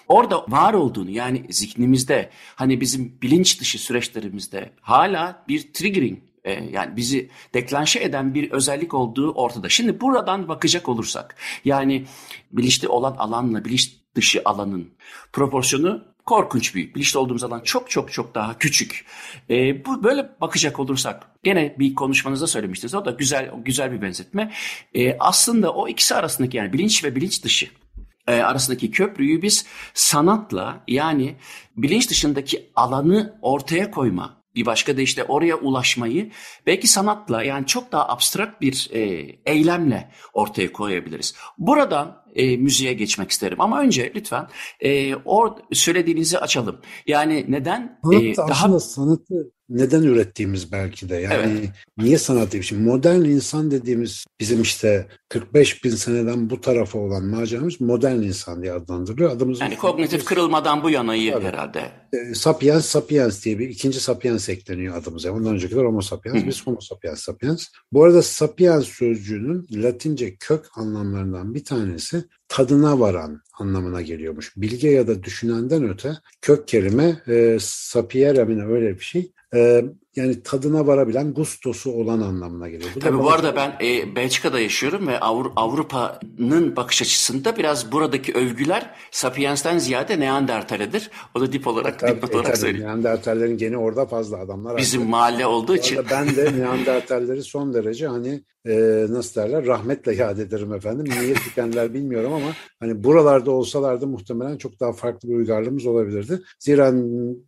orada var olduğunu yani zihnimizde hani bizim bilinç dışı süreçlerimizde hala bir triggering e, yani bizi deklanşe eden bir özellik olduğu ortada. Şimdi buradan bakacak olursak yani bilinçli olan alanla bilinç dışı alanın proporsiyonu korkunç büyük. Bilinçli olduğumuz alan çok çok çok daha küçük. E, bu böyle bakacak olursak gene bir konuşmanızda söylemiştiniz. O da güzel güzel bir benzetme. E, aslında o ikisi arasındaki yani bilinç ve bilinç dışı e, arasındaki köprüyü biz sanatla yani bilinç dışındaki alanı ortaya koyma bir başka da işte oraya ulaşmayı belki sanatla yani çok daha abstrakt bir e, eylemle ortaya koyabiliriz. Buradan e, müziğe geçmek isterim ama önce lütfen e, o söylediğinizi açalım. Yani neden Sanat e, daha sanatı neden ürettiğimiz belki de. Yani evet. niye sanat diye Şimdi modern insan dediğimiz bizim işte 45 bin seneden bu tarafa olan maceramız modern insan diye adlandırılıyor. Adımız yani kognitif kırılmadan bu yanayı evet. herhalde. E, sapiens sapiens diye bir ikinci sapiens ekleniyor adımıza. Ondan öncekiler homo sapiens, Hı. biz homo sapiens sapiens. Bu arada sapiens sözcüğünün latince kök anlamlarından bir tanesi tadına varan anlamına geliyormuş. Bilge ya da düşünenden öte kök kelime e, sapiere öyle bir şey e, yani tadına varabilen gustosu olan anlamına geliyor. Bu Tabii bu arada ben e, Belçika'da yaşıyorum ve Avru Avrupa'nın bakış açısında biraz buradaki övgüler Sapiens'ten ziyade Neandertal'edir. O da dip olarak, tabii, dip olarak e, söyleyeyim. Neandertallerin geni orada fazla adamlar. Bizim artık. mahalle olduğu için. Ben de [laughs] Neandertalleri son derece hani e, nasıl derler rahmetle yad ederim efendim. Niye tükenler bilmiyorum ama hani buralarda olsalardı muhtemelen çok daha farklı bir uygarlığımız olabilirdi. Zira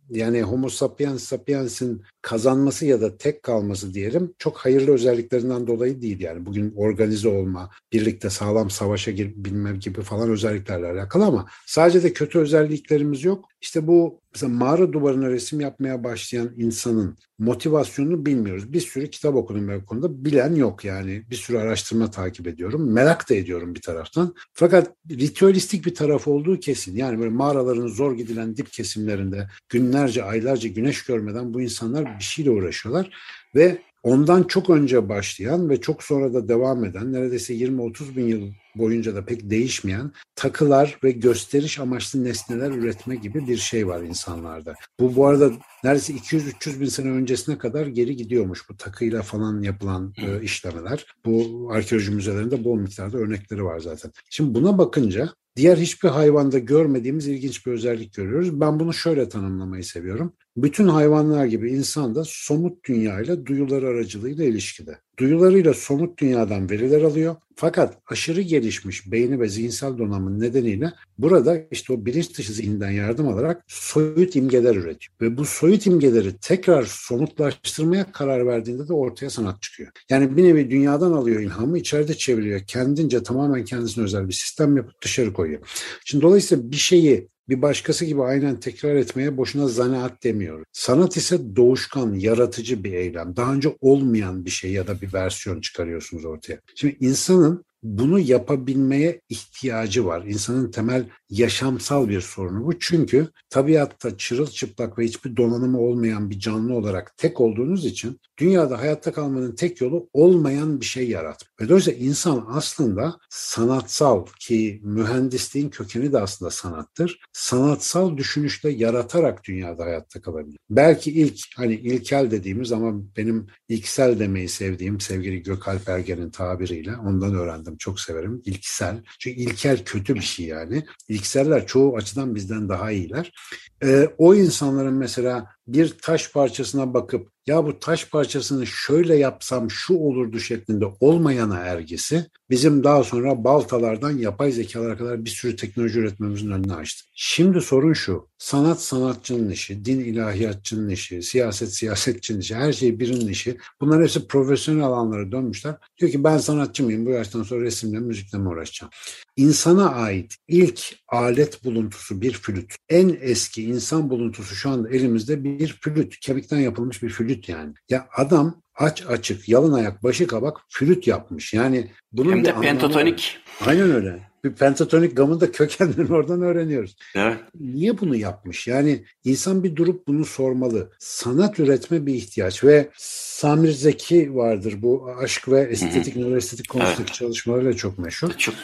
yani Homo sapiens sapiens'in kazanması ya da tek kalması diyelim çok hayırlı özelliklerinden dolayı değil yani. Bugün organize olma, birlikte sağlam savaşa bilmem gibi falan özelliklerle alakalı ama sadece de kötü özelliklerimiz yok. İşte bu mesela mağara duvarına resim yapmaya başlayan insanın motivasyonunu bilmiyoruz. Bir sürü kitap okudum ben konuda. Bilen yok yani. Bir sürü araştırma takip ediyorum. Merak da ediyorum bir taraftan. Fakat ritüelistik bir taraf olduğu kesin. Yani böyle mağaraların zor gidilen dip kesimlerinde günlerce, aylarca güneş görmeden bu insanlar bir şeyle uğraşıyorlar. Ve ondan çok önce başlayan ve çok sonra da devam eden neredeyse 20-30 bin yıl boyunca da pek değişmeyen takılar ve gösteriş amaçlı nesneler üretme gibi bir şey var insanlarda. Bu bu arada neredeyse 200-300 bin sene öncesine kadar geri gidiyormuş bu takıyla falan yapılan e, işlemeler. Bu arkeoloji müzelerinde bol miktarda örnekleri var zaten. Şimdi buna bakınca diğer hiçbir hayvanda görmediğimiz ilginç bir özellik görüyoruz. Ben bunu şöyle tanımlamayı seviyorum. Bütün hayvanlar gibi insan da somut dünyayla duyuları aracılığıyla ilişkide. Duyularıyla somut dünyadan veriler alıyor. Fakat aşırı gelişmiş beyni ve zihinsel donanımın nedeniyle burada işte o bilinç dışı zihinden yardım alarak soyut imgeler üretiyor. Ve bu soyut imgeleri tekrar somutlaştırmaya karar verdiğinde de ortaya sanat çıkıyor. Yani bir nevi dünyadan alıyor ilhamı, içeride çeviriyor. Kendince tamamen kendisine özel bir sistem yapıp dışarı koyuyor. Şimdi dolayısıyla bir şeyi bir başkası gibi aynen tekrar etmeye boşuna zanaat demiyor. Sanat ise doğuşkan, yaratıcı bir eylem. Daha önce olmayan bir şey ya da bir versiyon çıkarıyorsunuz ortaya. Şimdi insanın bunu yapabilmeye ihtiyacı var. İnsanın temel yaşamsal bir sorunu bu. Çünkü tabiatta çırılçıplak ve hiçbir donanımı olmayan bir canlı olarak tek olduğunuz için dünyada hayatta kalmanın tek yolu olmayan bir şey yaratmak. Ve dolayısıyla insan aslında sanatsal ki mühendisliğin kökeni de aslında sanattır. Sanatsal düşünüşle yaratarak dünyada hayatta kalabilir. Belki ilk hani ilkel dediğimiz ama benim ilksel demeyi sevdiğim sevgili Gökalp Ergen'in tabiriyle ondan öğrendim. Çok severim. İlksel. Çünkü ilkel kötü bir şey yani. İlkseller çoğu açıdan bizden daha iyiler. Ee, o insanların mesela bir taş parçasına bakıp ya bu taş parçasını şöyle yapsam şu olurdu şeklinde olmayana ergisi bizim daha sonra baltalardan yapay zekalara kadar bir sürü teknoloji üretmemizin önünü açtı. Şimdi sorun şu, sanat sanatçının işi, din ilahiyatçının işi, siyaset siyasetçinin işi, her şey birinin işi. Bunlar hepsi profesyonel alanlara dönmüşler. Diyor ki ben sanatçı mıyım, bu yaştan sonra resimle, müzikle mi uğraşacağım? İnsana ait ilk alet buluntusu bir flüt. En eski insan buluntusu şu anda elimizde bir flüt, kemikten yapılmış bir flüt yani. Ya adam aç açık, yalın ayak, başı kabak flüt yapmış. Yani bunun Hem de pentatonik. Aynen öyle. Pentatonik gamın da [laughs] kökenlerini oradan öğreniyoruz. Evet. Niye bunu yapmış? Yani insan bir durup bunu sormalı. Sanat üretme bir ihtiyaç ve Samir Zeki vardır. Bu aşk ve estetik, nöroestetik konusundaki evet. çalışmalarıyla çok meşhur. Çok.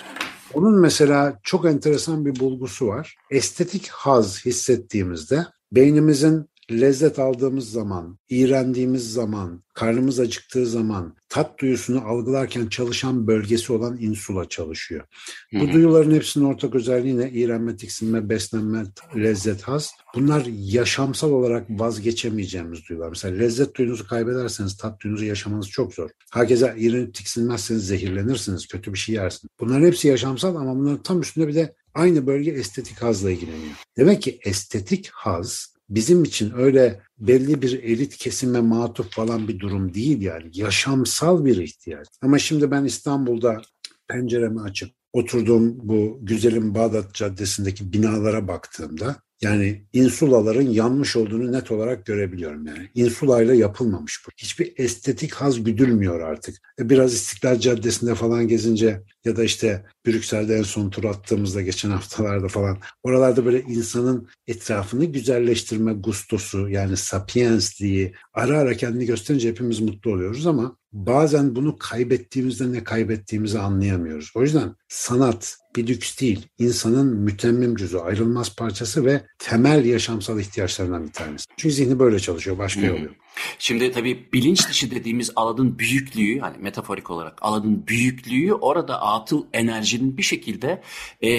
Onun mesela çok enteresan bir bulgusu var. Estetik haz hissettiğimizde beynimizin lezzet aldığımız zaman, iğrendiğimiz zaman, karnımız acıktığı zaman tat duyusunu algılarken çalışan bölgesi olan insula çalışıyor. Hı hı. Bu duyuların hepsinin ortak özelliği ne? İğrenme, tiksinme, beslenme, lezzet, haz. Bunlar yaşamsal olarak vazgeçemeyeceğimiz duyular. Mesela lezzet duyunuzu kaybederseniz tat duyunuzu yaşamanız çok zor. Herkese iğrenip tiksinmezseniz zehirlenirsiniz, kötü bir şey yersiniz. Bunların hepsi yaşamsal ama bunların tam üstünde bir de aynı bölge estetik hazla ilgileniyor. Demek ki estetik haz bizim için öyle belli bir elit kesime matuf falan bir durum değil yani. Yaşamsal bir ihtiyaç. Ama şimdi ben İstanbul'da penceremi açıp oturduğum bu güzelim Bağdat Caddesi'ndeki binalara baktığımda yani insulaların yanmış olduğunu net olarak görebiliyorum yani. Insulayla yapılmamış bu. Hiçbir estetik haz güdülmüyor artık. E, biraz İstiklal Caddesi'nde falan gezince ya da işte Brüksel'de en son tur attığımızda geçen haftalarda falan oralarda böyle insanın etrafını güzelleştirme gustosu yani sapiensliği ara ara kendini gösterince hepimiz mutlu oluyoruz ama bazen bunu kaybettiğimizde ne kaybettiğimizi anlayamıyoruz. O yüzden sanat bir lüks değil. insanın mütemmim cüzü, ayrılmaz parçası ve temel yaşamsal ihtiyaçlarından bir tanesi. Çünkü zihni böyle çalışıyor, başka yolu yok. Şimdi tabii bilinç dışı dediğimiz alanın büyüklüğü hani metaforik olarak alanın büyüklüğü orada atıl enerjinin bir şekilde e,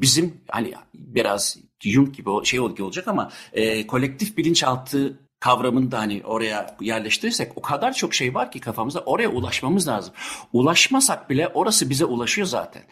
bizim hani biraz Jung gibi şey olacak ama e, kolektif bilinçaltı kavramını da hani oraya yerleştirirsek o kadar çok şey var ki kafamızda oraya ulaşmamız lazım. Ulaşmasak bile orası bize ulaşıyor zaten.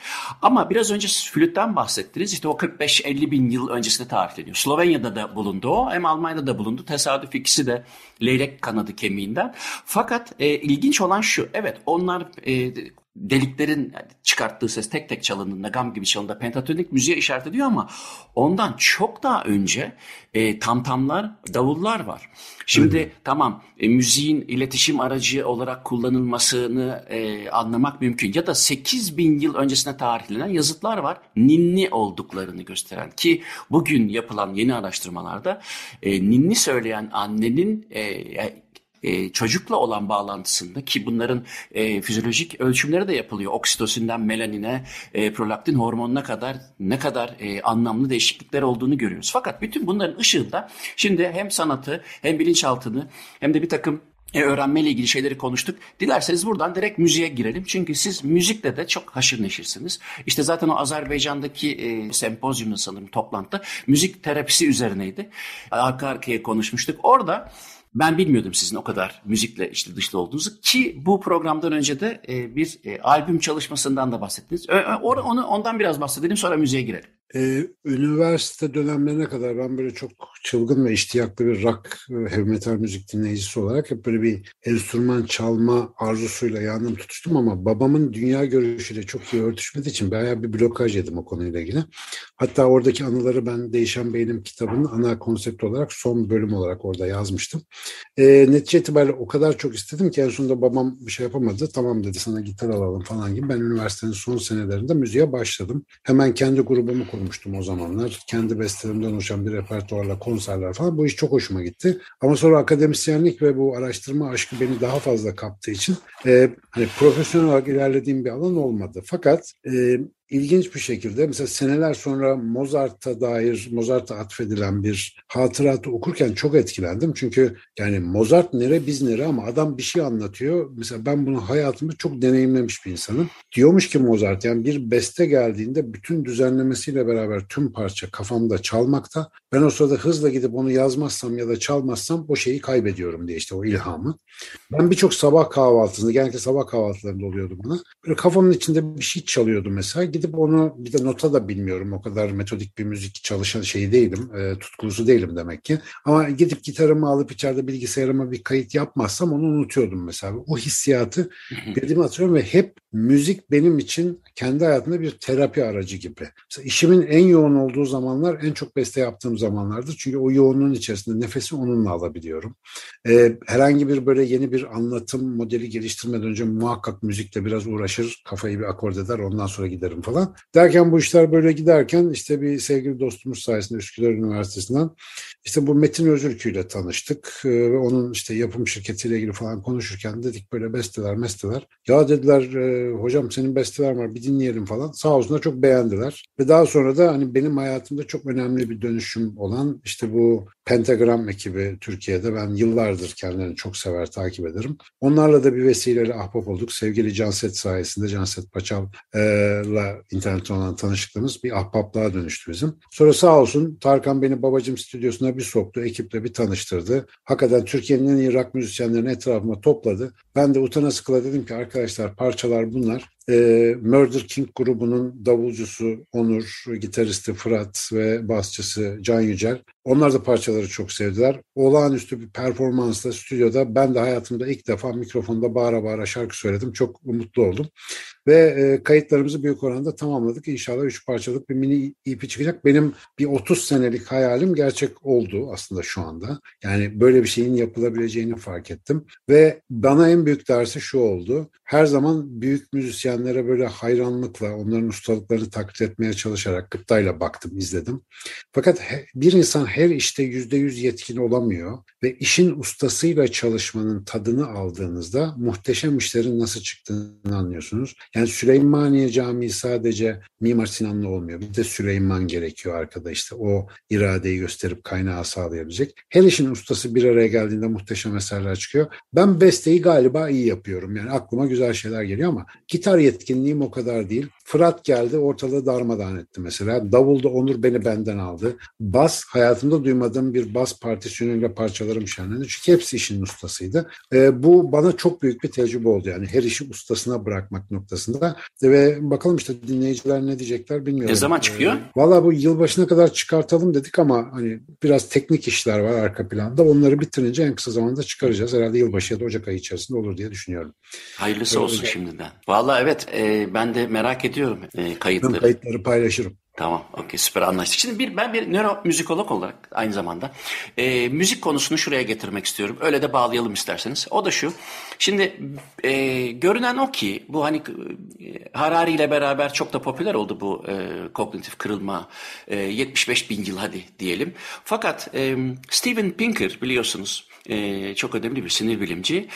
Ama biraz önce flütten bahsettiniz. İşte o 45-50 bin yıl öncesinde tarifleniyor. Slovenya'da da bulundu o hem Almanya'da da bulundu. Tesadüf ikisi de leylek kanadı kemiğinden. Fakat e, ilginç olan şu. Evet onlar e, deliklerin çıkarttığı ses tek tek çalındığında gam gibi çalındığında pentatonik müziğe işaret ediyor ama ondan çok daha önce e, tamtamlar, davullar var. Şimdi Hı. tamam e, müziğin iletişim aracı olarak kullanılmasını e, anlamak mümkün. Ya da 8 bin yıl öncesine tarihlenen yazıtlar var. Ninni olduklarını gösteren ki bugün yapılan yeni araştırmalarda e, ninni söyleyen annenin e, e, çocukla olan bağlantısında ki bunların e, fizyolojik ölçümleri de yapılıyor. Oksitosinden melanine, e, prolaktin hormonuna kadar ne kadar e, anlamlı değişiklikler olduğunu görüyoruz. Fakat bütün bunların ışığında şimdi hem sanatı hem bilinçaltını hem de bir takım e, öğrenmeyle ilgili şeyleri konuştuk. Dilerseniz buradan direkt müziğe girelim. Çünkü siz müzikle de çok haşır neşirsiniz. İşte zaten o Azerbaycan'daki e, sempozyumda sanırım toplantıda müzik terapisi üzerineydi. Arka arkaya konuşmuştuk. Orada ben bilmiyordum sizin o kadar müzikle işte dışlı olduğunuzu ki bu programdan önce de e, bir e, albüm çalışmasından da bahsettiniz. Ö, onu ondan biraz bahsedelim sonra müziğe girelim. Ee, üniversite dönemlerine kadar ben böyle çok çılgın ve iştiyaklı bir rock, heavy metal müzik dinleyicisi olarak hep böyle bir enstrüman çalma arzusuyla yandım tutuştum ama babamın dünya görüşüyle çok iyi örtüşmediği için bayağı bir blokaj yedim o konuyla ilgili. Hatta oradaki anıları ben Değişen Beynim kitabının ana konsept olarak son bölüm olarak orada yazmıştım. E, netice itibariyle o kadar çok istedim ki en sonunda babam bir şey yapamadı. Tamam dedi sana gitar alalım falan gibi. Ben üniversitenin son senelerinde müziğe başladım. Hemen kendi grubumu kurdum kurmuştum o zamanlar. Kendi bestelerimden oluşan bir repertuarla konserler falan. Bu iş çok hoşuma gitti. Ama sonra akademisyenlik ve bu araştırma aşkı beni daha fazla kaptığı için e, hani profesyonel olarak ilerlediğim bir alan olmadı. Fakat e, ilginç bir şekilde mesela seneler sonra Mozart'a dair Mozart'a atfedilen bir hatıratı okurken çok etkilendim. Çünkü yani Mozart nere biz nere ama adam bir şey anlatıyor. Mesela ben bunu hayatımda çok deneyimlemiş bir insanım. Diyormuş ki Mozart yani bir beste geldiğinde bütün düzenlemesiyle beraber tüm parça kafamda çalmakta. Ben o sırada hızla gidip onu yazmazsam ya da çalmazsam o şeyi kaybediyorum diye işte o ilhamı. Ben birçok sabah kahvaltısında genellikle sabah kahvaltılarında oluyordu bana. Böyle kafamın içinde bir şey çalıyordu mesela. Gidip onu bir de nota da bilmiyorum. O kadar metodik bir müzik çalışan şey değilim. E, tutkulusu değilim demek ki. Ama gidip gitarımı alıp içeride bilgisayarıma bir kayıt yapmazsam onu unutuyordum mesela. O hissiyatı bildiğimi hatırlıyorum ve hep müzik benim için kendi hayatımda bir terapi aracı gibi. Mesela işimin en yoğun olduğu zamanlar en çok beste yaptığım zamanlardır. Çünkü o yoğunluğun içerisinde nefesi onunla alabiliyorum. Ee, herhangi bir böyle yeni bir anlatım modeli geliştirmeden önce muhakkak müzikle biraz uğraşır. Kafayı bir akord eder ondan sonra giderim falan. Derken bu işler böyle giderken işte bir sevgili dostumuz sayesinde Üsküdar Üniversitesi'nden işte bu Metin Özürkü ile tanıştık ee, ve onun işte yapım şirketiyle ilgili falan konuşurken dedik böyle besteler mesteler. Ya dediler e, hocam senin besteler var bir dinleyelim falan. Sağ olsunlar çok beğendiler. Ve daha sonra da hani benim hayatımda çok önemli bir dönüşüm olan işte bu Pentagram ekibi Türkiye'de ben yıllardır kendilerini çok sever takip ederim. Onlarla da bir vesileyle ahbap olduk. Sevgili Canset sayesinde Canset Paçal'la internetten olan tanışıklığımız bir ahbaplığa dönüştü bizim. Sonra sağ olsun Tarkan beni babacım stüdyosuna bir soktu. Ekiple bir tanıştırdı. Hakikaten Türkiye'nin en iyi rock müzisyenlerini etrafıma topladı. Ben de utana sıkıla dedim ki arkadaşlar parçalar bunlar e, Murder King grubunun davulcusu Onur, gitaristi Fırat ve basçısı Can Yücel. Onlar da parçaları çok sevdiler. Olağanüstü bir performansla stüdyoda ben de hayatımda ilk defa mikrofonda bağıra bağıra şarkı söyledim. Çok mutlu oldum. Ve e, kayıtlarımızı büyük oranda tamamladık. İnşallah üç parçalık bir mini EP çıkacak. Benim bir 30 senelik hayalim gerçek oldu aslında şu anda. Yani böyle bir şeyin yapılabileceğini fark ettim. Ve bana en büyük dersi şu oldu. Her zaman büyük müzisyenlere böyle hayranlıkla, onların ustalıklarını taklit etmeye çalışarak gıptayla baktım, izledim. Fakat bir insan her işte yüzde yüz yetkin olamıyor ve işin ustasıyla çalışmanın tadını aldığınızda muhteşem işlerin nasıl çıktığını anlıyorsunuz. Yani Süleymaniye Camii sadece Mimar Sinan'la olmuyor. Bir de Süleyman gerekiyor arkada işte o iradeyi gösterip kaynağı sağlayabilecek. Her işin ustası bir araya geldiğinde muhteşem eserler çıkıyor. Ben besteyi galiba iyi yapıyorum. Yani aklıma güzel şeyler geliyor ama gitar yetkinliğim o kadar değil. Fırat geldi ortalığı darmadağın etti mesela. Davulda Onur beni benden aldı. Bas hayatımda duymadığım bir bas partisyonuyla parçalarım şenlendi. Çünkü hepsi işin ustasıydı. E, bu bana çok büyük bir tecrübe oldu yani her işi ustasına bırakmak noktasında. Ve bakalım işte dinleyiciler ne diyecekler bilmiyorum. Ne zaman çıkıyor? E, Valla bu yılbaşına kadar çıkartalım dedik ama hani biraz teknik işler var arka planda. Onları bitirince en kısa zamanda çıkaracağız. Herhalde yılbaşı ya da Ocak ayı içerisinde olur diye düşünüyorum. Hayırlısı Öyle olsun şimdiden. Valla evet e, ben de merak ediyorum e, kayıtları. Ben kayıtları paylaşırım. Tamam, okey süper anlaştık. Şimdi bir, ben bir nöromüzikolog olarak aynı zamanda e, müzik konusunu şuraya getirmek istiyorum. Öyle de bağlayalım isterseniz. O da şu, şimdi e, görünen o ki bu hani e, Harari ile beraber çok da popüler oldu bu e, kognitif kırılma. E, 75 bin yıl hadi diyelim. Fakat e, Steven Pinker biliyorsunuz e, çok önemli bir sinir bilimci.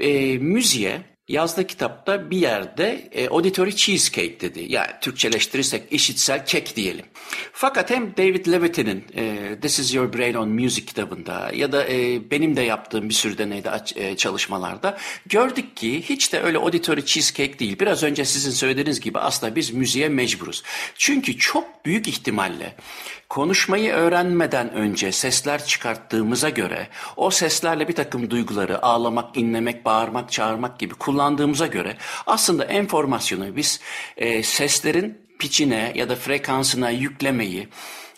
E, müziğe yazdığı kitapta bir yerde e, auditory cheesecake dedi. Yani Türkçeleştirirsek işitsel kek diyelim. Fakat hem David Levitin'in e, This is Your Brain on Music kitabında ya da e, benim de yaptığım bir sürü deneyde e, çalışmalarda gördük ki hiç de öyle auditory cheesecake değil. Biraz önce sizin söylediğiniz gibi aslında biz müziğe mecburuz. Çünkü çok büyük ihtimalle konuşmayı öğrenmeden önce sesler çıkarttığımıza göre o seslerle bir takım duyguları ağlamak, inlemek, bağırmak, çağırmak gibi kullandığımıza göre aslında enformasyonu biz e, seslerin piçine ya da frekansına yüklemeyi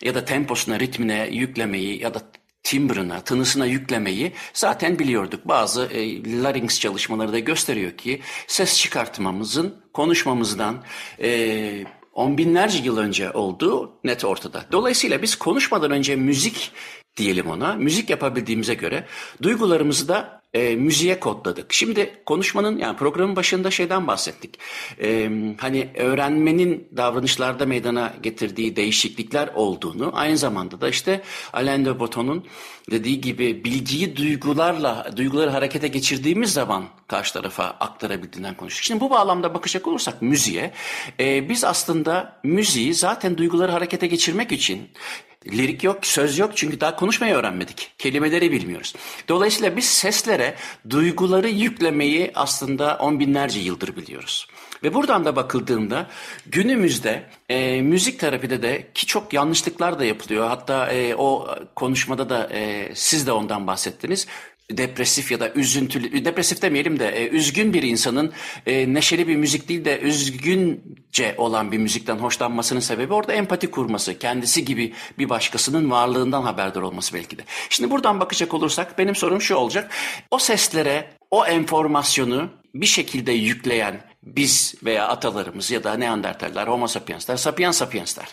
ya da temposuna, ritmine yüklemeyi ya da timbrına, tınısına yüklemeyi zaten biliyorduk. Bazı e, larynx çalışmaları da gösteriyor ki ses çıkartmamızın konuşmamızdan e, on binlerce yıl önce olduğu net ortada. Dolayısıyla biz konuşmadan önce müzik diyelim ona, müzik yapabildiğimize göre duygularımızı da e, müziğe kodladık. Şimdi konuşmanın yani programın başında şeyden bahsettik. E, hani öğrenmenin davranışlarda meydana getirdiği değişiklikler olduğunu aynı zamanda da işte Alain de Botton'un dediği gibi bilgiyi duygularla duyguları harekete geçirdiğimiz zaman karşı tarafa aktarabildiğinden konuştuk. Şimdi bu bağlamda bakacak olursak müziğe e, biz aslında müziği zaten duyguları harekete geçirmek için Lirik yok, söz yok çünkü daha konuşmayı öğrenmedik. Kelimeleri bilmiyoruz. Dolayısıyla biz seslere duyguları yüklemeyi aslında on binlerce yıldır biliyoruz. Ve buradan da bakıldığında günümüzde e, müzik terapide de ki çok yanlışlıklar da yapılıyor. Hatta e, o konuşmada da e, siz de ondan bahsettiniz depresif ya da üzüntülü, depresif demeyelim de e, üzgün bir insanın e, neşeli bir müzik değil de üzgünce olan bir müzikten hoşlanmasının sebebi orada empati kurması, kendisi gibi bir başkasının varlığından haberdar olması belki de. Şimdi buradan bakacak olursak benim sorum şu olacak. O seslere o enformasyonu bir şekilde yükleyen biz veya atalarımız ya da Neandertaller, Homo sapiensler, sapiens sapiensler.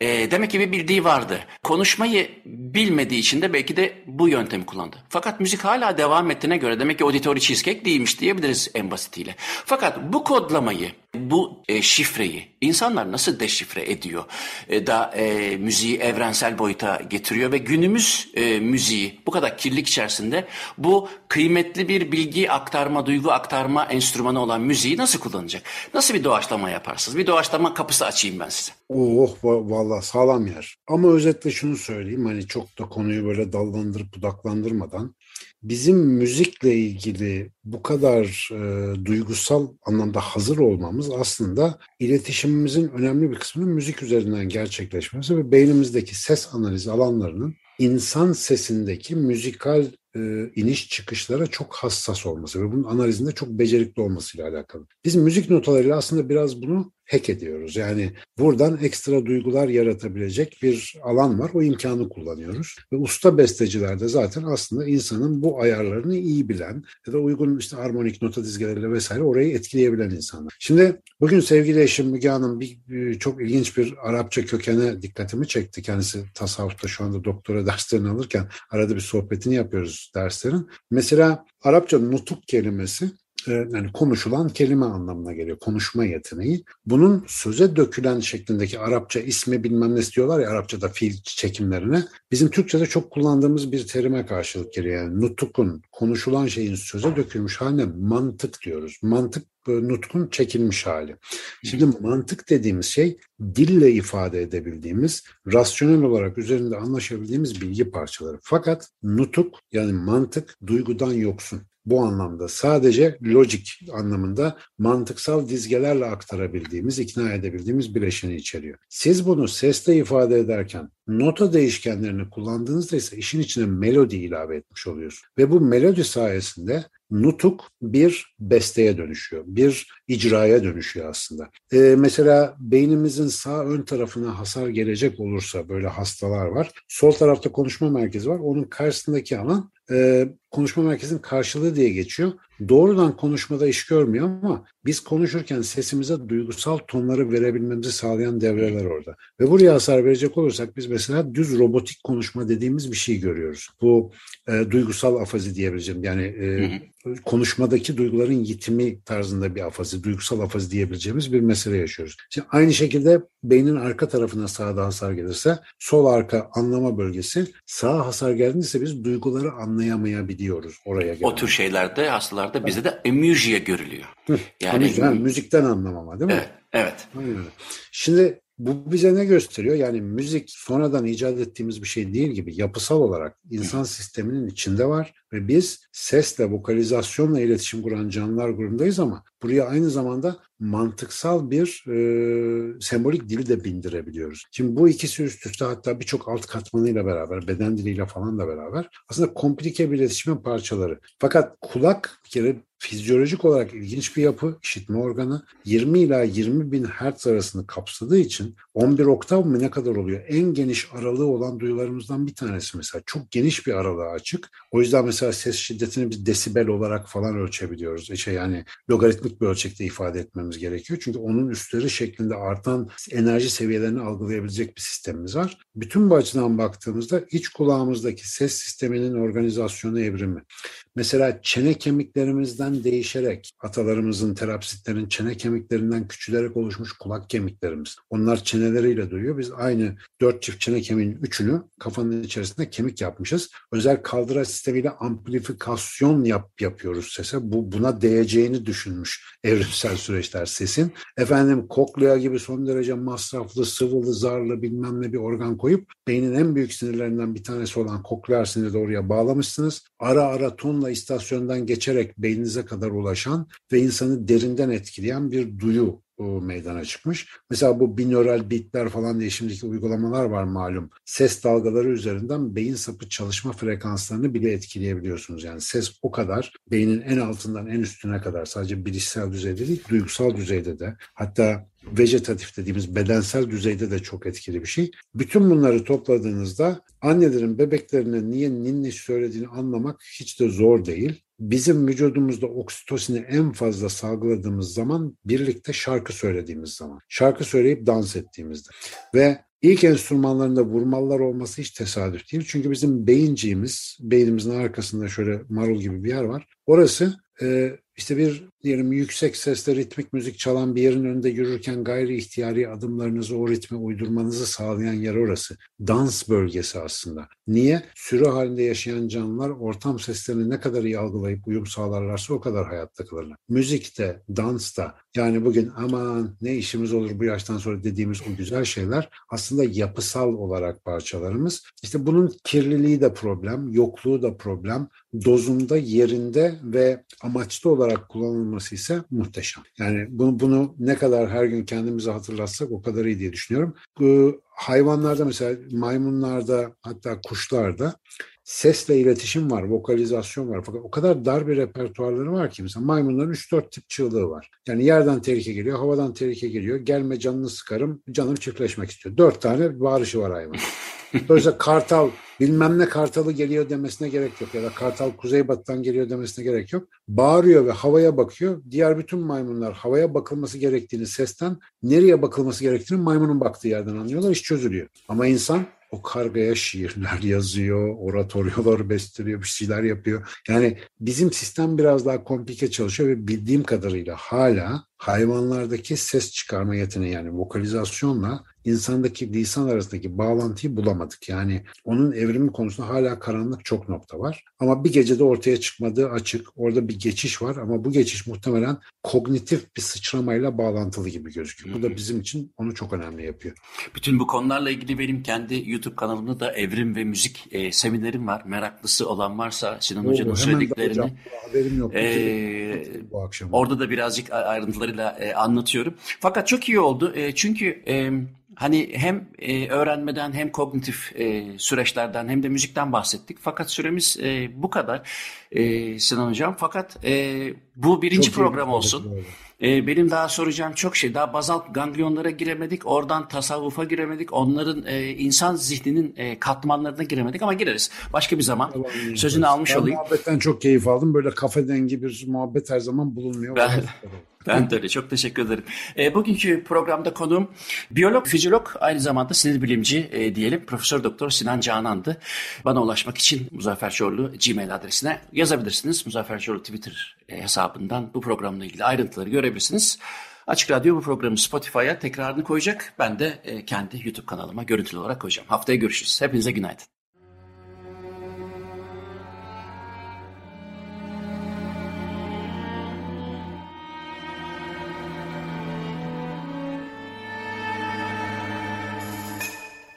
E, demek ki bir bildiği vardı. Konuşmayı bilmediği için de belki de bu yöntemi kullandı. Fakat müzik hala devam ettiğine göre demek ki auditory cheesecake değilmiş diyebiliriz en basitiyle. Fakat bu kodlamayı, bu e, şifreyi insanlar nasıl deşifre ediyor e, da e, müziği evrensel boyuta getiriyor ve günümüz e, müziği bu kadar kirlilik içerisinde bu kıymetli bir bilgi aktarma, duygu aktarma enstrümanı olan müziği nasıl kullanacak? Nasıl bir doğaçlama yaparsınız? Bir doğaçlama kapısı açayım ben size. Oh vallahi sağlam yer. Ama özetle şunu söyleyeyim hani çok da konuyu böyle dallandırıp budaklandırmadan bizim müzikle ilgili bu kadar e, duygusal anlamda hazır olmamız aslında iletişimimizin önemli bir kısmının müzik üzerinden gerçekleşmesi ve beynimizdeki ses analizi alanlarının insan sesindeki müzikal e, iniş çıkışlara çok hassas olması ve bunun analizinde çok becerikli olmasıyla alakalı. Biz müzik notalarıyla aslında biraz bunu hack ediyoruz. Yani buradan ekstra duygular yaratabilecek bir alan var. O imkanı kullanıyoruz. Ve usta besteciler de zaten aslında insanın bu ayarlarını iyi bilen ya da uygun işte harmonik nota dizgeleriyle vesaire orayı etkileyebilen insanlar. Şimdi bugün sevgili eşim Müge Hanım bir, bir, çok ilginç bir Arapça kökene dikkatimi çekti. Kendisi tasavvufta şu anda doktora [laughs] derslerini alırken arada bir sohbetini yapıyoruz derslerin. Mesela Arapça nutuk kelimesi e, yani konuşulan kelime anlamına geliyor. Konuşma yeteneği. Bunun söze dökülen şeklindeki Arapça ismi bilmem ne diyorlar ya Arapçada fiil çekimlerine. Bizim Türkçe'de çok kullandığımız bir terime karşılık geliyor. Yani nutukun, konuşulan şeyin söze dökülmüş haline mantık diyoruz. Mantık nutkun çekilmiş hali. Şimdi mantık dediğimiz şey dille ifade edebildiğimiz, rasyonel olarak üzerinde anlaşabildiğimiz bilgi parçaları. Fakat nutuk yani mantık duygudan yoksun bu anlamda sadece lojik anlamında mantıksal dizgelerle aktarabildiğimiz, ikna edebildiğimiz bileşeni içeriyor. Siz bunu sesle ifade ederken nota değişkenlerini kullandığınızda ise işin içine melodi ilave etmiş oluyorsunuz. Ve bu melodi sayesinde nutuk bir besteye dönüşüyor, bir icraya dönüşüyor aslında. Ee, mesela beynimizin sağ ön tarafına hasar gelecek olursa böyle hastalar var. Sol tarafta konuşma merkezi var. Onun karşısındaki alan e, konuşma merkezinin karşılığı diye geçiyor. Doğrudan konuşmada iş görmüyor ama biz konuşurken sesimize duygusal tonları verebilmemizi sağlayan devreler orada. Ve buraya hasar verecek olursak biz mesela düz robotik konuşma dediğimiz bir şey görüyoruz. Bu e, duygusal afazi diyebileceğim. Yani e, konuşmadaki duyguların yitimi tarzında bir afazi, duygusal afazi diyebileceğimiz bir mesele yaşıyoruz. Şimdi aynı şekilde beynin arka tarafına sağda hasar gelirse sol arka anlama bölgesi sağ hasar geldiğinde biz duyguları anlayamayabiliyoruz oraya gelen. O tür şeylerde hastalarda bizde de emüjiye görülüyor. Yani, yani müzikten anlamama değil mi? Evet. Evet. Şimdi bu bize ne gösteriyor? Yani müzik sonradan icat ettiğimiz bir şey değil gibi yapısal olarak insan sisteminin içinde var ve biz sesle, vokalizasyonla iletişim kuran canlılar grubundayız ama buraya aynı zamanda mantıksal bir e, sembolik dili de bindirebiliyoruz. Şimdi bu ikisi üst üste hatta birçok alt katmanıyla beraber, beden diliyle falan da beraber aslında komplike bir iletişimin parçaları. Fakat kulak bir kere fizyolojik olarak ilginç bir yapı, işitme organı 20 ila 20 bin hertz arasını kapsadığı için 11 oktav mı ne kadar oluyor? En geniş aralığı olan duyularımızdan bir tanesi mesela. Çok geniş bir aralığı açık. O yüzden mesela ses şiddetini biz desibel olarak falan ölçebiliyoruz. İşte yani logaritmik bir ölçekte ifade etmemiz gerekiyor. Çünkü onun üstleri şeklinde artan enerji seviyelerini algılayabilecek bir sistemimiz var. Bütün bu açıdan baktığımızda iç kulağımızdaki ses sisteminin organizasyonu evrimi. Mesela çene kemiklerimizden değişerek atalarımızın terapsitlerin çene kemiklerinden küçülerek oluşmuş kulak kemiklerimiz. Onlar çeneleriyle duyuyor. Biz aynı dört çift çene kemiğinin üçünü kafanın içerisinde kemik yapmışız. Özel kaldıraç sistemiyle amplifikasyon yap, yapıyoruz sese. Bu buna değeceğini düşünmüş evrimsel süreçler sesin. Efendim koklea gibi son derece masraflı, sıvılı, zarlı bilmem ne bir organ koyup beynin en büyük sinirlerinden bir tanesi olan kokleer siniri de oraya bağlamışsınız. Ara ara tonla istasyondan geçerek beyninize kadar ulaşan ve insanı derinden etkileyen bir duyu meydana çıkmış. Mesela bu binöral bitler falan diye şimdiki uygulamalar var malum. Ses dalgaları üzerinden beyin sapı çalışma frekanslarını bile etkileyebiliyorsunuz. Yani ses o kadar beynin en altından en üstüne kadar sadece bilişsel düzeyde değil, duygusal düzeyde de hatta vejetatif dediğimiz bedensel düzeyde de çok etkili bir şey. Bütün bunları topladığınızda annelerin bebeklerine niye ninni söylediğini anlamak hiç de zor değil. Bizim vücudumuzda oksitosini en fazla salgıladığımız zaman birlikte şarkı söylediğimiz zaman. Şarkı söyleyip dans ettiğimizde. Ve İlk enstrümanlarında vurmalılar olması hiç tesadüf değil. Çünkü bizim beyinciğimiz, beynimizin arkasında şöyle marul gibi bir yer var. Orası e, işte bir diyelim yüksek sesle ritmik müzik çalan bir yerin önünde yürürken gayri ihtiyari adımlarınızı o ritme uydurmanızı sağlayan yer orası. Dans bölgesi aslında. Niye? Sürü halinde yaşayan canlılar ortam seslerini ne kadar iyi algılayıp uyum sağlarlarsa o kadar hayatta kalırlar. Müzikte, dansta yani bugün aman ne işimiz olur bu yaştan sonra dediğimiz o güzel şeyler aslında yapısal olarak parçalarımız. İşte bunun kirliliği de problem, yokluğu da problem, dozunda, yerinde ve amaçlı olarak kullanılması ise muhteşem. Yani bunu, bunu ne kadar her gün kendimize hatırlatsak o kadar iyi diye düşünüyorum. Bu hayvanlarda mesela maymunlarda hatta kuşlarda sesle iletişim var, vokalizasyon var. Fakat o kadar dar bir repertuarları var ki mesela maymunların 3-4 tip çığlığı var. Yani yerden tehlike geliyor, havadan tehlike geliyor. Gelme canını sıkarım, canım çiftleşmek istiyor. Dört tane bağırışı var hayvan. [laughs] Dolayısıyla kartal bilmem ne kartalı geliyor demesine gerek yok ya da kartal kuzeybatıdan geliyor demesine gerek yok. Bağırıyor ve havaya bakıyor. Diğer bütün maymunlar havaya bakılması gerektiğini sesten nereye bakılması gerektiğini maymunun baktığı yerden anlıyorlar. iş çözülüyor. Ama insan o kargaya şiirler yazıyor, oratoryolar besteliyor, bir şeyler yapıyor. Yani bizim sistem biraz daha komplike çalışıyor ve bildiğim kadarıyla hala hayvanlardaki ses çıkarma yeteneği yani vokalizasyonla insandaki lisan arasındaki bağlantıyı bulamadık. Yani onun evrimi konusunda hala karanlık çok nokta var. Ama bir gecede ortaya çıkmadığı açık. Orada bir geçiş var ama bu geçiş muhtemelen kognitif bir sıçramayla bağlantılı gibi gözüküyor. Bu da bizim için onu çok önemli yapıyor. Bütün bu konularla ilgili benim kendi YouTube kanalımda da evrim ve müzik e, seminerim var. Meraklısı olan varsa Sinan Oo, Hoca'nın söylediklerini. Hocam, haberim yok. E, bu akşam. Orada da birazcık ayrıntılarıyla e, anlatıyorum. Fakat çok iyi oldu. E, çünkü e, hani hem e, öğrenmeden hem kognitif e, süreçlerden hem de müzikten bahsettik. Fakat süremiz e, bu kadar e, Sinan Hocam. Fakat e, bu birinci Çok program olsun. E, benim daha soracağım çok şey. Daha bazal ganglionlara giremedik. Oradan tasavvufa giremedik. Onların e, insan zihninin e, katmanlarına giremedik ama gireriz. Başka bir zaman. Tamam, Sözünü almış ben olayım. muhabbetten çok keyif aldım. Böyle kafe dengi bir muhabbet her zaman bulunmuyor. Ben, ben de öyle. Çok teşekkür ederim. E, bugünkü programda konuğum biyolog, fizyolog, aynı zamanda sinir bilimci e, diyelim. Profesör Doktor Sinan Canan'dı. Bana ulaşmak için Muzaffer Çorlu Gmail adresine yazabilirsiniz. Muzaffer Çorlu Twitter e, hesabından bu programla ilgili ayrıntıları görebilirsiniz. Açık Radyo bu programı Spotify'a tekrarını koyacak. Ben de e, kendi YouTube kanalıma görüntülü olarak koyacağım. Haftaya görüşürüz. Hepinize günaydın.